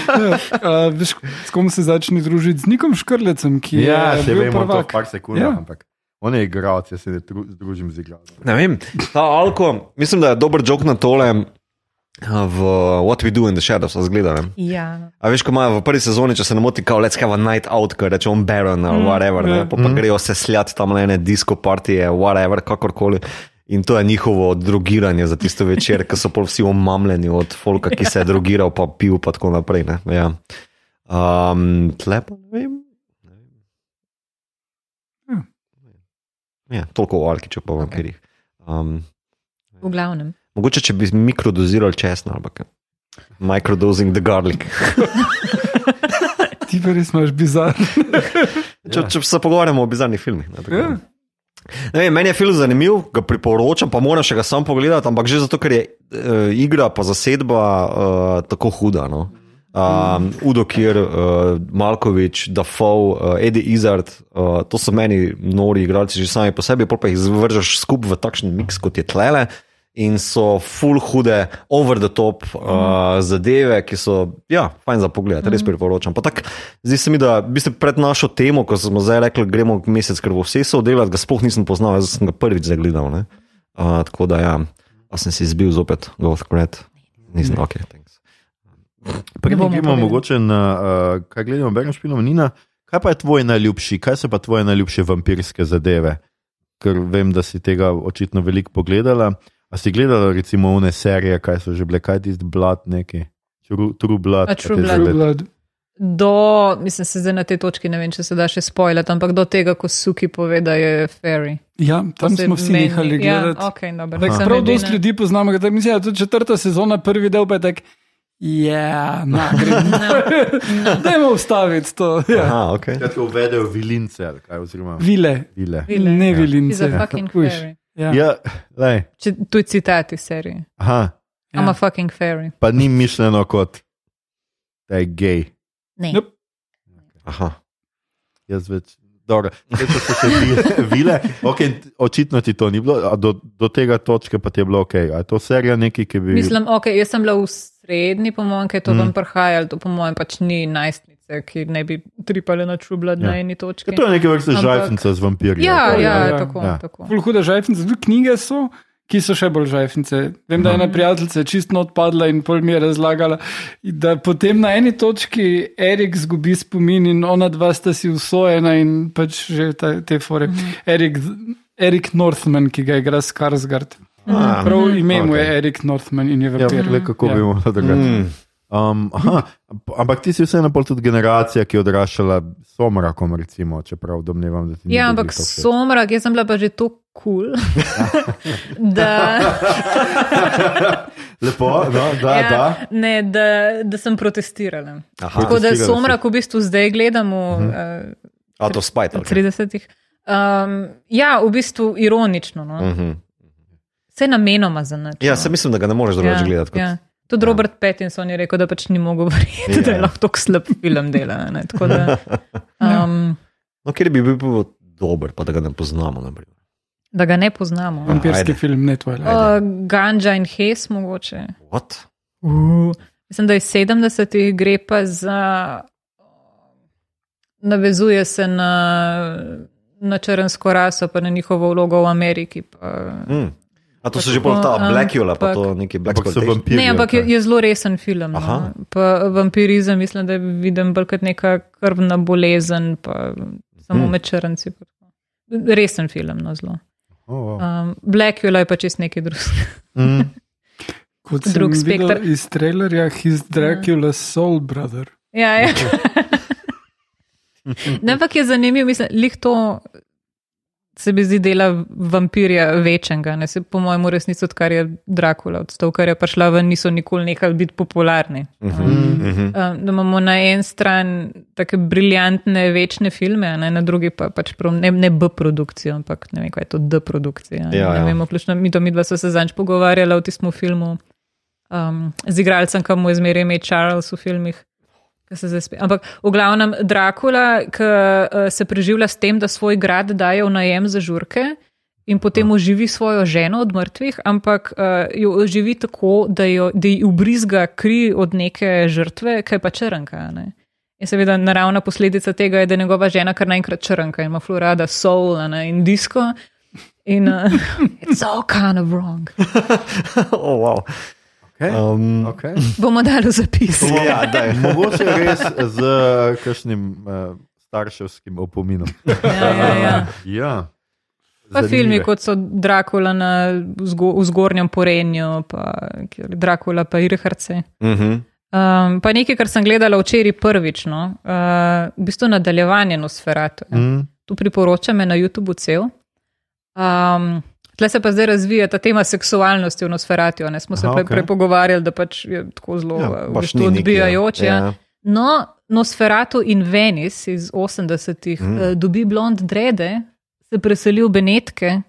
Uh, veš, s kom se začne družiti? Z Nikom Škrlecem, ki Ja, je se bil vemo, to prvak. par sekund, Ja. ja. ampak on je igralec, jaz se ne dru- združim z igralcem. ne vem, ta alko, mislim, da je dober jok na tole. uh, V What We Do in the Shadows, zgleda. Ja. A veš, ko imajo v prvi sezoni, če se ne moti, kao let's have a night out, ko reče on Baron ali whatever, ja. ne, pa, pa grejo se sljati tam na ene disko partije, whatever, kakorkoli. In to je njihovo drogiranje za tisto večer, ko so pol vsi omamljeni od folka, ki se je drogiral, pa pil, pa tako naprej. Ne, ja. um, tle pa ne vem. Ne vem. Ja, toliko o Alkiču pa vampirjih. Um, V glavnem. mogoče, če bi mikrodozirali česna ali kaj. Microdosing the garlic. Ti pa res imaš bizarno. Če, če se pogovarjamo o bizarnih filmih. Ne. Ja. ne, vem, meni je film zanimiv, ga priporočam, pa moram še ga sam pogledati, ampak že zato, ker je uh, igra pa zasedba uh, tako huda. No. Um, Udo Kir, uh, Malkovič, Dafoe, uh, Eddie Izzard, uh, to so meni nori igralci že sami po sebi, pa jih zvržeš skupaj v takšen miks, kot je tlele. In so full hude, over the top uh, zadeve, ki so, ja, fajn za pogled, res priporočam. Pa tak, zdi se mi, da bi se pred našo temo, ko smo zdaj rekli, gremo mesec, ker bo vse so delati, ga sploh nisem poznal, jaz sem ga prvič zagledal. ne. Uh, tako da, ja, pa sem si izbil zopet, Goth Cred, nisem ok, thanks. Bomo gremo povedali. mogoče na, uh, kaj gledamo, berem špilom Nina. Kaj pa je tvoj najljubši, kaj so pa tvoje najljubše vampirske zadeve? Ker vem, da si tega očitno veliko pogledala. A si gledala recimo one serije, kaj so že bile, kaj tisti Blood neki? True, true Blood. A True Blood. True Blood. Do, mislim, se zdaj na tej točki ne vem, če se da še spoilati, ampak do tega, ko Suki pove, da je fairy. Ja, tam smo vsi meni- nehali gledati. Ja, okay, prav dosti ljudi poznamo, da mislim, da je tudi četrta sezona, prvi del pa je tak. Ja, na, gremo. Dajmo ustaviti to. Ja. Aha, ok. Skratka, uvedejo vilince ali kaj, oziroma Vile, vile. Vile. ne Ja. He's vilince. a fucking Kužiš. fairy. Ja. Ja, lej, Če, tu je citat iz serije. aha, Ja. I'm a fucking fairy. pa ni mišljeno kot, da je gej. Ne. Nope. Aha. Jaz več. Dobro, zdaj so se še vile. vile. Okay, očitno ti to ni bilo, a do, do tega točke pa ti je bilo ok. A je to serija neki, ki bi. Mislim, ok, jaz sem bila v srednji, po mojem, je to Mm. mm. vam prihajalo, to po mojem pač ni najstnice, ki ne bi tripale na čubla Ja. na eni točki. Ja, to je neke vrste Ampak- žajfnica z vampirji. Ja, ja, kaj? ja, tako, ja. tako. Ful hude žajfnice, tudi knjige so, ki so še bolj žajfnice. Vem, da je ena prijateljica čisto odpadla in pol mi je razlagala, da potem na eni točki Erik zgubi spomin in ona dva sta si usvojena in pač že ta, te fore. Erik, Erik Northman, ki ga igra Skarsgard. Ah, Prav ime mu je okej. Erik Northman in je Ja, vampir. le kako Ja. bi moralo drugače. Mm. Um, aha, ampak ti si vseeno pol tudi generacija, ki je odraščala s somrakom, recimo, čeprav domnevam, da ti ni Ja, ampak to somrak, jaz sem bila pa že tako kul, cool, da, Lepo, no, da, ja, da. ne, da, da sem protestirala. Aha. Tako da somrak v bistvu zdaj gledam v uh, A to spajt. Okay. 30-ih. Um, ja, v bistvu ironično. No. Uh -huh. Vse namenoma za nič. Ja, no. se mislim, da ga ne moreš drugače gledati. Kot... Ja. Tudi Ja. Robert Pattinson je rekel, da pač ni mogel verjeti, Ja. da je lahko tako slab film dela. Ne? Tako Da, um, No, kjer bi bil, dober, pa da ga ne poznamo. naprimer. da ga ne poznamo. Vampirski film, ne tvoj. Uh, Ganja in Hes mogoče. What? Uh, mislim, da je 70-ih gre pa za. Navezuje se na, na črnsko raso, pa na njihovo vlogo v Ameriki. Pa. Mm. A to so Pa že bolj ta tako, Blackula, pa ampak- to neki Black so vampirji. Ne, ampak je, je zelo resen film. Aha. No. Pa vampirizem mislim, da je vidim bolj kot neka krvna bolezen, pa samo Hmm. med črnci. pa tako. Resen film, no zelo. Oh, wow. Um, Blackula je pa čist nekaj drugega. mm. Kot sem drug videl spekter. iz trailerja, his Dracula Soul Brother. Ja, ja. ne, ampak je zanimivo, mislim, lih to se mi zdi dela vampirja večjega. Ne, se, po mojem, v resnici, odkar je Dracula odstal, kar je prišla ven, niso nikoli nehali biti popularni. Mhm, Um, mhm. Um, da imamo na eni strani tako briljantne, večne filme, a ne, na drugi pa pač prav, ne, ne B produkcijo, ampak ne vem, kaj je to D produkcija. Ja, ne ja. vem, vključno mi to midva sva se zanj pogovarjala v tistem filmu um, z igralcem, ki mu je zmeraj ime Charles v filmih. ke se zdaj spe- Ampak v glavnem Dracula, ki uh, se preživlja s tem, da svoj grad daje v najem za žurke. In potem oživi svojo ženo od mrtvih, ampak uh, jo oživi tako, da, jo, da ji ubrizga kri od neke žrtve, ki je pa črnka. Ne? In seveda naravna posledica tega je, da je njegova žena kar naenkrat črnka in ima florada soul ne, in disko. In uh, it's all kind of wrong. oh, wow. Okay. um, Okay. Bomo dali zapis. ja, daj. Mogoče res z kakšnim uh, starševskim opominom. Ja, ja, ja. ja. Pa Zanimive. filmi, kot so Dracula na vzgo, v zgornjem porenju, pa Dracula pa Irharce. Mhm. Um, pa nekaj, kar sem gledala včeraj prvič, no, uh, v bistvu nadaljevanje Nosferatu. Ja. Mm. Tu priporočam na YouTubu cel. Um, Tle se pa zdaj razvija ta tema seksualnosti v Nosferatu. Ne smo se Aha, prej okay. pogovarjali, da pač je tako zelo Ja, ja, ni neki, odbijajoče. Ja. Ja. No, Nosferatu in Venice iz 80-ih Mm. mm. dobi blond drede, se preseli v Benetke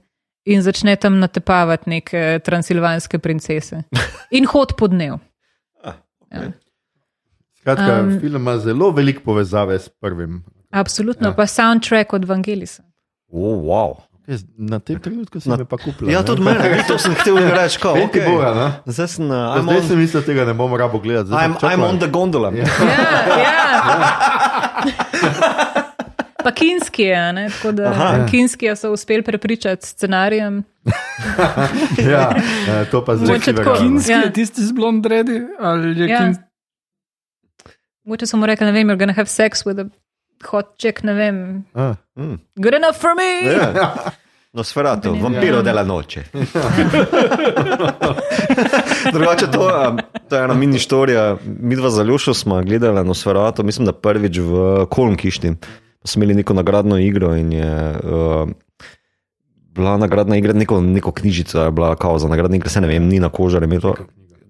in začne tam natepavati neke transilvanske princese. In hod po dnev. Ah, Ja. Skratka, Um, film ima zelo veliko povezave s prvim. Absolutno, Ja. ja. pa soundtrack od Vangelisa. Oh, wow. Jaz Na tem trenutku si Na- me pa kupil. Ja, tudi mene, to sem hotel reči. Peti okay. Bora, ne? Zdaj sem, uh, Pa I'm, Zdaj on, sem mislil, tega ne bomo rabo gledati. zdaj I'm, I'm on the gondola. Ja. Ja, ja. Pa Kinski je, ne? tako da Aha. Kinski so uspeli prepričati scenarijem. Ja, to pa Mogoče tako. verjamem. Kinski Ja. je tisti z blond redi ali je Ja. Kinski? Moče so mu rekli, ne vem, you're gonna have sex with a hot chick, ne vem. Ah. Mm. Good enough for me! Ja. Nosferatu, vampiro Ja. della noče. Drugače, to, um, to je ena mini storija. Mi dva za Ljušo smo gledali Nosferatu, mislim, da prvič v Kolonkišti. Pa Smo imeli neko nagradno igro in je uh, bila nagradna igra, neko, neko knjižico je bila kao za nagradno igro, se ne vem, Nina Kožar je imela to.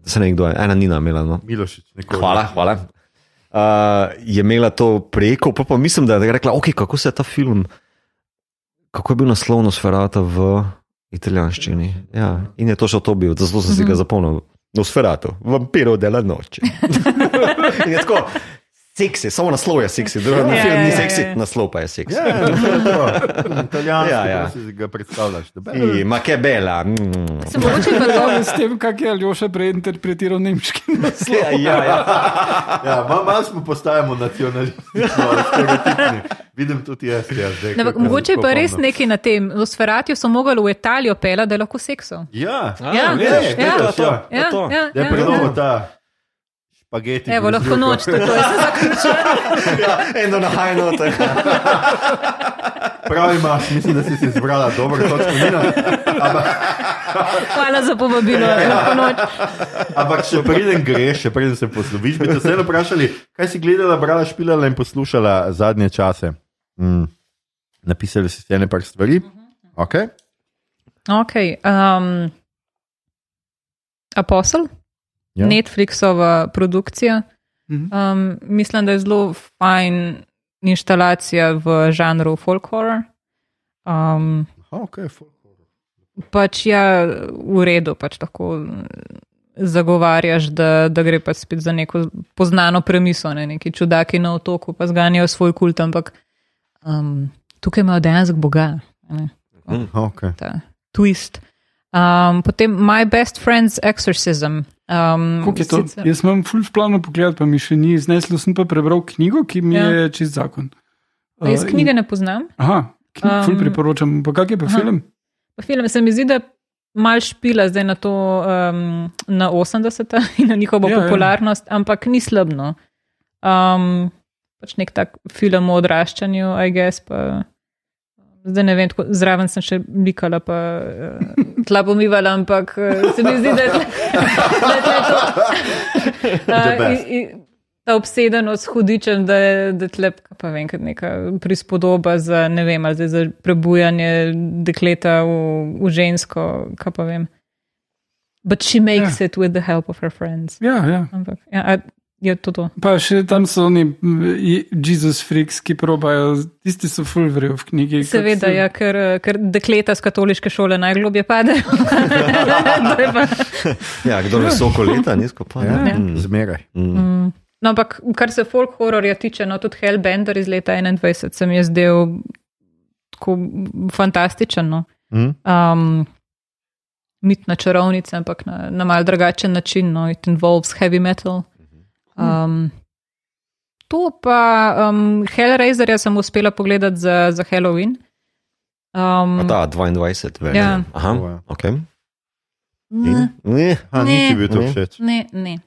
Se ne vem, kdo je, ena Nina je imela. No. Milošič, nekoliko. Hvala, hvala. Uh, je imela to preko, pa, pa mislim, da je rekla, okay, kako se je ta film, kako je bil naslov Nosferata v italijanščini. Ja, in je točno to bil, zato sem si ga zapomnil. Nosferatu, vampiro della noče. in je tako, seksi, samo naslov je seksi, drugi Ja, film ja, ni ja, seksi, ja. naslov pa je seksi. Ja, ja, to je to. Ja, ja. ja, ja. si ga predstavljaš. I, ma che bella. Mm. Se mogoče to. S tem, kako je Aljoša prej interpretiral nemški naslov. Ja, ja, ja. Ja, malo mal smo postajamo nacionalistični, stereotipni. Vidim tudi jaz, ja, zdaj. Ne, kako mogoče je pa res nekaj na tem. Nosferatu so mogli v Italijo pela, da je lahko seksal. Ja, A, Ja, vidiš, ja, to je ja. to, to je Ja, to. ja, da je ja, predomo ja. ta špageti. Evo, lahko noč, tako je se zaključilo. Ja, eno na high note. Prav imaš, mislim, da si si izbrala dobro točko. Nina. Ampak, Hvala za povabilo, lahko noč. ampak še preden greš, še preden se posloviš, bi te vseeno vprašali, kaj si gledala, brala, špilala in poslušala zadnje čase. Mm. Napisali si ene par stvari. Okay. Ok. Um, Apostel, Ja. Netflixova produkcija. Mhm. Um, mislim, da je zelo fajn instalacija v žanru folk horror. Um, Aha, okay. pač ja, v redu, pač lahko zagovarjaš, da, da gre pač spet za neko poznano premiso, ne? neki čudaki na otoku, pa zganjajo svoj kult, ampak um, tukaj imajo dejansko Boga, ne? Okay. ta twist. Um, potem My Best Friend's Exorcism. Um, Kako je to? sicer- Jaz imam ful v planu pogled, pa mi še ni izneslo. Sem pa prebral knjigo, ki mi Ja. je čist zakon. A Jaz Uh, knjige in- ne poznam. Aha, knjig um, ful Um, priporočam. Pa kak je pa aha. film? Pa Film se mi zdi, da mal špila zdaj na to, um, na 80. in na njihovo Ja, ja, popularnost, ja. ampak ni slabno. Um, pač nek tak film o odraščanju, I guess. Pa, zdaj ne vem, tako, zraven sem še blikala, pa uh, tla pomivala, ampak uh, se mi zdi, da je da je to. Uh, in, in, ta obsedenost hudičem, da je, da je tle, kaj pa vem, kot neka prispodoba za, ne vem, ali za prebujanje dekleta v, v žensko, kaj pa vem. But she makes ja. it with the help of her friends. Ja, ja. Ampak, ja, je to to. Pa še tam so oni mm, Jesus freaks, ki probajo, tisti so ful vrijo v knjigi. Seveda, se- ja, ker, ker dekleta z katoliške šole najglobje padejo. Pa- Ja, kdo visoko leta, nizko pa. Ja, ne. ja. Mm. Zmeraj. Mm. No, ampak kar se folk hororja tiče, no tudi Hellbender iz leta 21 se mi je zdel tako fantastičen. No. Mm? Um, mitna čarovnica, ampak na, na mal drugačen način. No. It involves heavy metal. Um, to pa um, Hellraiserja sem uspela pogledati za, za Halloween. Um, A Ta 22, več. Ja. Aha, je. ok. ne? Ne. Ha, Ne. ni bil to všeč. ne, ne.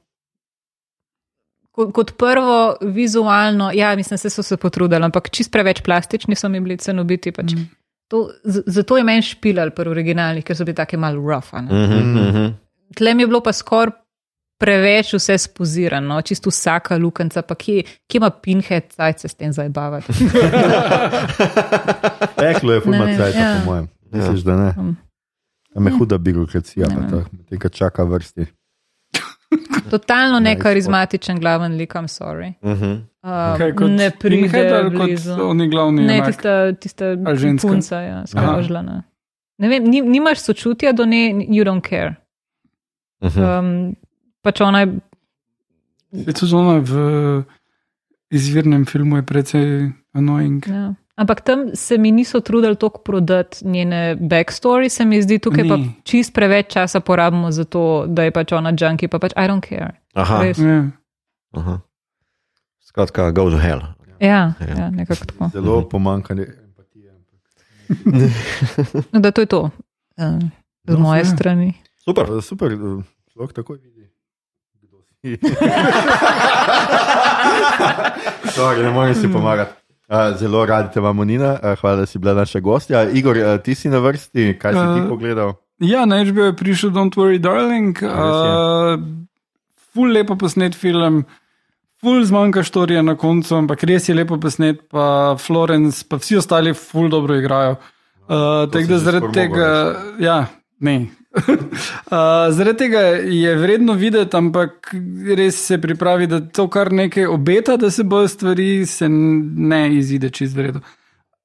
Kot, kot prvo, vizualno, ja, mislim, da so se potrudili, ampak čist preveč plastični so mi bili cenobiti. Pač. Mm. To, z- zato je meni špilal pri originalnih, ker so bili tako malo rough. a ne. Mhm, mhm. Tle mi je bilo pa skoraj preveč vse spozirano, čisto vsaka lukenca, pa kje, kje ima pinhead, saj se s tem zabavati. Teklo je Ne fulma vem, cajt, ja. po mojem. Misliš, da ne? Um, Tam je huda birokracija, Ne vem. tako, tega čaka vrsti. Totalno nekarizmatičen glaven lik, I'm sorry. Mhm. Uh, Kaj, kot ne pride ali kot blizu. oni glavni. Ne, junak? tista, tista punca, ja, skrožljena. Ne vem, ni, nimaš sočutja do nje, you don't care. Mhm. Um, pač ona je Je to zelo v izvirnem filmu, je precej annoying. Ja. Ampak tam se mi niso trudili toliko prodati njene backstory, se mi zdi, tukaj Ni. pa čist preveč časa porabimo za to, da je pač ona junkie, pa pač I don't care. Aha. Ja. Aha. Skratka, go to hell. Ja, ja. ja nekako tako. Zelo pomankanje empatije. no, da to je to, uh, z no, moje ja. strani. Super. Super, lahko takoj vidi. Sorry, ne morem si pomagati. Zelo radi te imamo, Nina. Hvala, da si bila naša gostja. Igor, ti si na vrsti, kaj si ti pogledal? Ja, na HBO je prišel Don't Worry, Darling. Uh, ful lepo posnet film, ful zmanjka štorija na koncu, ampak res je lepo posnet, pa Florence, pa vsi ostali ful dobro igrajo. Uh, Tako da zaradi tega, ja, ne, Uh, zaradi tega je vredno videti, ampak res se pripravi, da to kar nekaj obeta, da se bojo stvari, se ne izide čez vredno.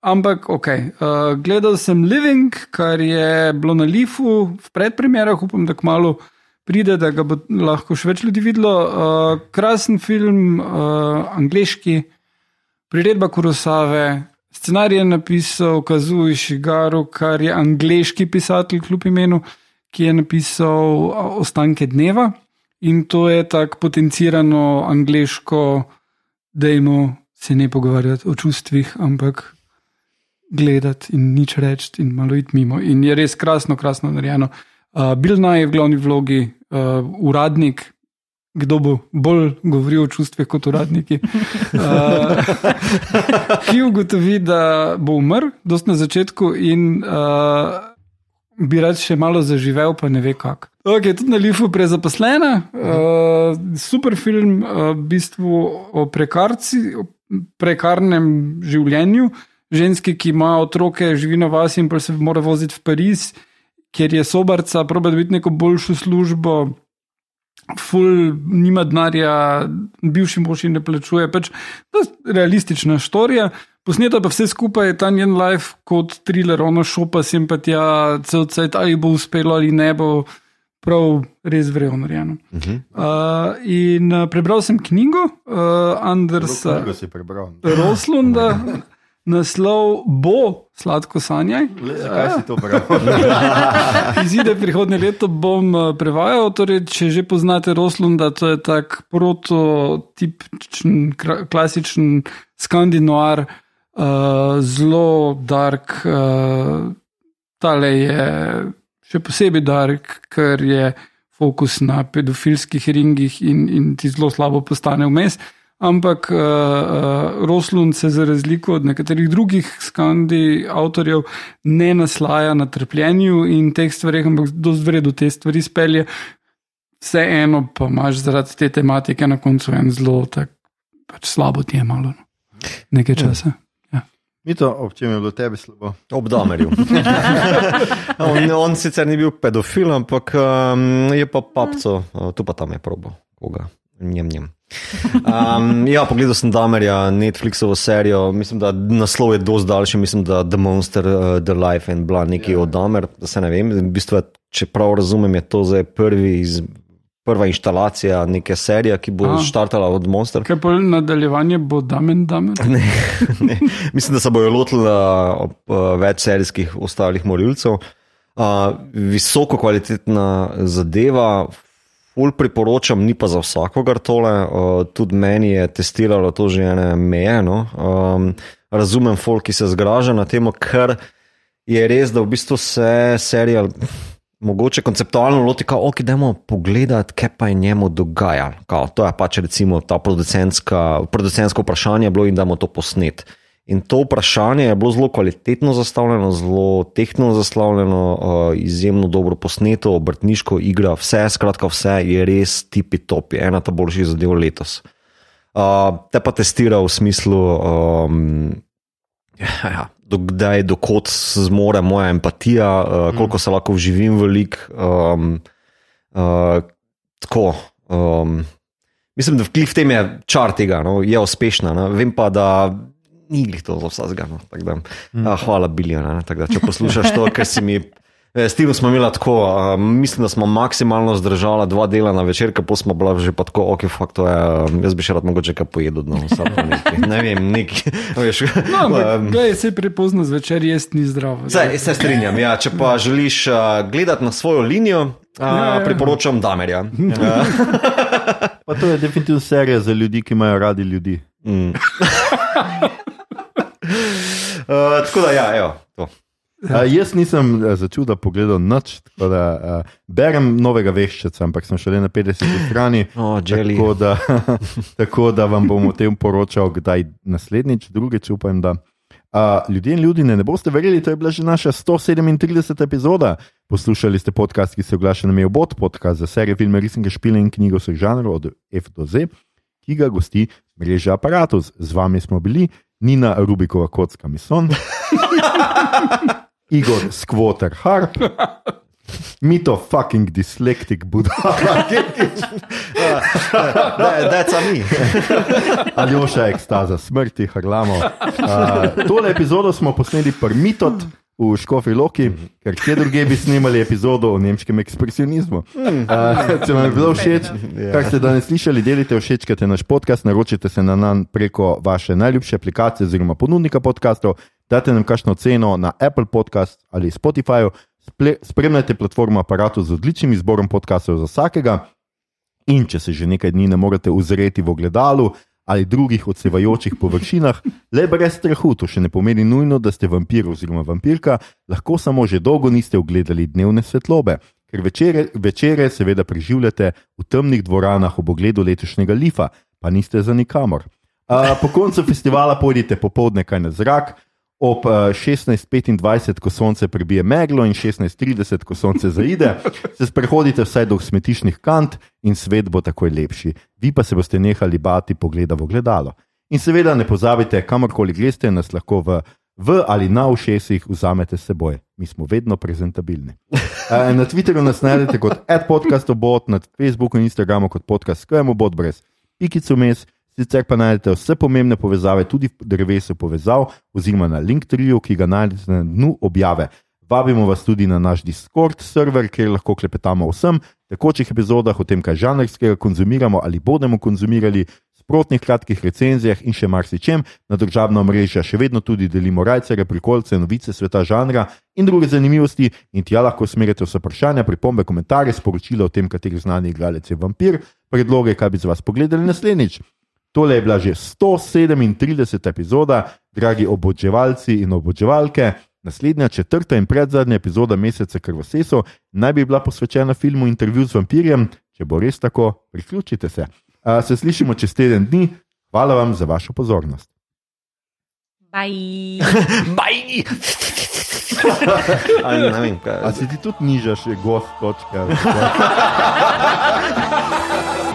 Ampak, ok, uh, gledal sem Living, kar je bilo na Lifu v predpremjerah, upam, da kmalo pride, da ga bo lahko še več ljudi videlo. Uh, krasen film, uh, angliški, priredba Kurosave. Scenarij je napisal Kazuji Šigaru, kar je angliški pisatelj, kljub imenu ki je napisal Ostanke dneva in to je tako potencirano angliško, da jim se ne pogovarjati o čustvih, ampak gledati in nič reči in malo iti mimo. In je res krasno, krasno narejeno. Uh, Bil naj je v glavni vlogi uh, uradnik. Kdo bo bolj govoril o čustvih kot uradniki? Uh, ki ugotovi, da bo umrl, dosti na začetku, in uh, bi rad še malo zaživel, pa ne ve kako. Okay, tudi na Lifu prezaposlena, uh, super film, uh, v bistvu o prekarci, o prekarnem življenju. Ženski, ki ima otroke, živi na vas in pa se mora voziti v Pariz, ker je sobarca, proba dobiti neko boljšo službo, ful, nima denarja, bivši mož in ne plačuje. Pač, realistična storija. Posneto pa vse skupaj je ta njen life kot thriller, ono šopa simpatija, cel cel cel, ali bo uspelo ali ne bo. Prav, res vrejo narejeno. Uh -huh. uh, in uh, prebral sem knjigo uh, Andersa Roslunda, naslov Bo sladko sanjaj. Zakaj si to bral? Izide prihodnje leto bom uh, prevajal. Torej, če že poznate Roslunda, to je tak prototipičen, klasičen skandinoar uh, zelo dark, uh, tale je še posebej dark, ker je fokus na pedofilskih ringih in, in ti zelo slabo postane vmes. Ampak uh, uh, Roslund se za razliko od nekaterih drugih skandi avtorjev ne naslaja na trpljenju in teh stvarih, ampak do zvredu te stvari spelje. Vseeno pa imaš zaradi te tematike na koncu en zelo tak, pač slabo ti je malo. No. Nekaj časa. Ja. Mito, ob čem je bilo tebi slabo? Ob Damerju. on, on sicer ni bil pedofil, ampak um, je pa papco, uh, tu pa tam je probo, koga. Njem, njem. Um, ja, pogledal sem Damerja, Netflixovo serijo, mislim, da naslov je dosti daljši, mislim, da The Monster, uh, The Life and Blood, nekaj yeah. Ja. od Damer, da se ne vem, v bistvu, če prav razumem, je to zdaj prvi iz prva instalacija neke serije, ki bo začrtala od Monster. Kaj pa nadaljevanje bo Damen Damen? Ne, ne. Mislim, da se bojo lotili več serijskih ostalih morilcev. Uh, visoko kvalitetna zadeva, ful priporočam, ni pa za vsakogar tole. Uh, tudi meni je testiralo to že ene meje. No? Um, razumem, folk, ki se zgraža na tem, ker je res, da v bistvu se serija mogoče konceptualno loti, da okay, idemo pogledati, kaj pa je njemu dogajalo. To je pač recimo ta producentsko vprašanje bilo in da bomo to posnet. In to vprašanje je bilo zelo kvalitetno zastavljeno, zelo tehnično zastavljeno, uh, izjemno dobro posneto, obrtniško igra, vse, skratka, vse je res tipi top, je ena ta boljših zadev letos. Uh, te pa testira v smislu, um, ja, ja, dokdaj, dokot zmore moja empatija, uh, koliko se lahko vživim v lik. Um, uh, tako. Um, mislim, da v tem je čar tega, no, je uspešna. No. Vem pa, da ni jih to za vsega. No, mm. uh, hvala, Biljon. Če poslušaš to, kar si mi. S tem smo imeli tako, uh, mislim, da smo maksimalno zdržali dva dela na večer, pa smo bila že pa tako, ok, fakt, to je, uh, jaz bi še rad mogoče kaj pojedel, no, nekaj, ne vem, nekaj. Veš, no, um, gledaj, se prepozno zvečer jesti ni zdravo. Zdaj, se strinjam, ja, če pa ja. želiš uh, gledati na svojo linijo, uh, ja, ja. priporočam Damerja. Ja. pa to je definitivno serija za ljudi, ki imajo radi ljudi. Mm. uh, tako da, ja, evo, to. Uh, jaz nisem uh, začel da pogledati noč, tako da uh, berem novega veščeca, ampak sem šele na 50 strani. Oh, tako, da, tako da vam bom o tem poročal, kdaj naslednjič, drugič upam. Da. Uh, ljudje in ljudje, ne boste verjeli, to je bila že naša 137. epizoda. Poslušali ste podcast, ki se oglaša na Mejobot, podcast za serijo filme, resnike špile in knjigo vseh žanrov od F do Z, ki ga gosti mreža Apparatus. Z vami smo bili Nina Rubikova, kocka Mison. Igor Skvoter Harp, mito fucking dyslektik budala, da je to mi. Aljoša ekstaza smrti, harlamo. Uh, tole epizodo smo posneli pri mitot. V Škofi Loki, ker kje druge bi snimali epizodo o nemškem ekspresionizmu. Uh, če vam je bilo všeč, kar ste danes slišali, delite všečkate naš podcast, naročite se na nan preko vaše najljubše aplikacije oziroma ponudnika podcastov, dajte nam kakšno ceno na Apple Podcast ali Spotify, spremljajte platformo aparatu z odličnim izborom podcastov za vsakega. In če se že nekaj dni ne morete uzreti v ogledalu ali drugih odsevajočih površinah, le brez strahu, to še ne pomeni nujno, da ste vampir oziroma vampirka, lahko samo že dolgo niste ogledali dnevne svetlobe, ker večere, večere seveda preživljate v temnih dvoranah ob ogledu letošnjega Lifa, pa niste za nikamor. Uh, po koncu festivala pojdite popoldne kaj na zrak, ob 16:25, eh, ko sonce prebije meglo, in 16:30, ko sonce zaide, se sprehodite vsaj do smetišnih kant in svet bo takoj lepši. Vi pa se boste nehali bati pogleda v gledalo. In seveda ne pozabite, kamorkoli greste, nas lahko v, v ali na ušesih vzamete s seboj. Mi smo vedno prezentabilni. Eh, na Twitterju nas najdete kot adpodcastobot, na Facebooku in Instagramu kot podcast, skajmo bot brez pikico mes. Sicer pa najdete vse pomembne povezave tudi v drevesu povezav, oziroma na LinkedIn, ki ga najdete na dnu objave. Vabimo vas tudi na naš Discord server, kjer lahko klepetamo o vsem, tekočih epizodah, o tem, kaj žanrskega konzumiramo ali bomo konzumirali, sprotnih kratkih recenzijah in še marsičem. Na državno mrežo še vedno tudi delimo rajcere, prikolce, novice sveta žanra in druge zanimivosti. In tja lahko smerite vse vprašanja, pripombe, komentarje, sporočila o tem, kateri znani igralec je vampir, predloge, kaj bi z vas pogledali naslednjič. Tole je bila že 137. epizoda, dragi oboževalci in oboževalke. Naslednja, četrta in predzadnja epizoda meseca Krvoseso naj bi bila posvečena filmu Intervju z vampirjem. Če bo res tako, priključite se. A, se slišimo čez teden dni. Hvala vam za vašo pozornost. Bye. Bye. A si ti tudi nižaš, je gost, točka.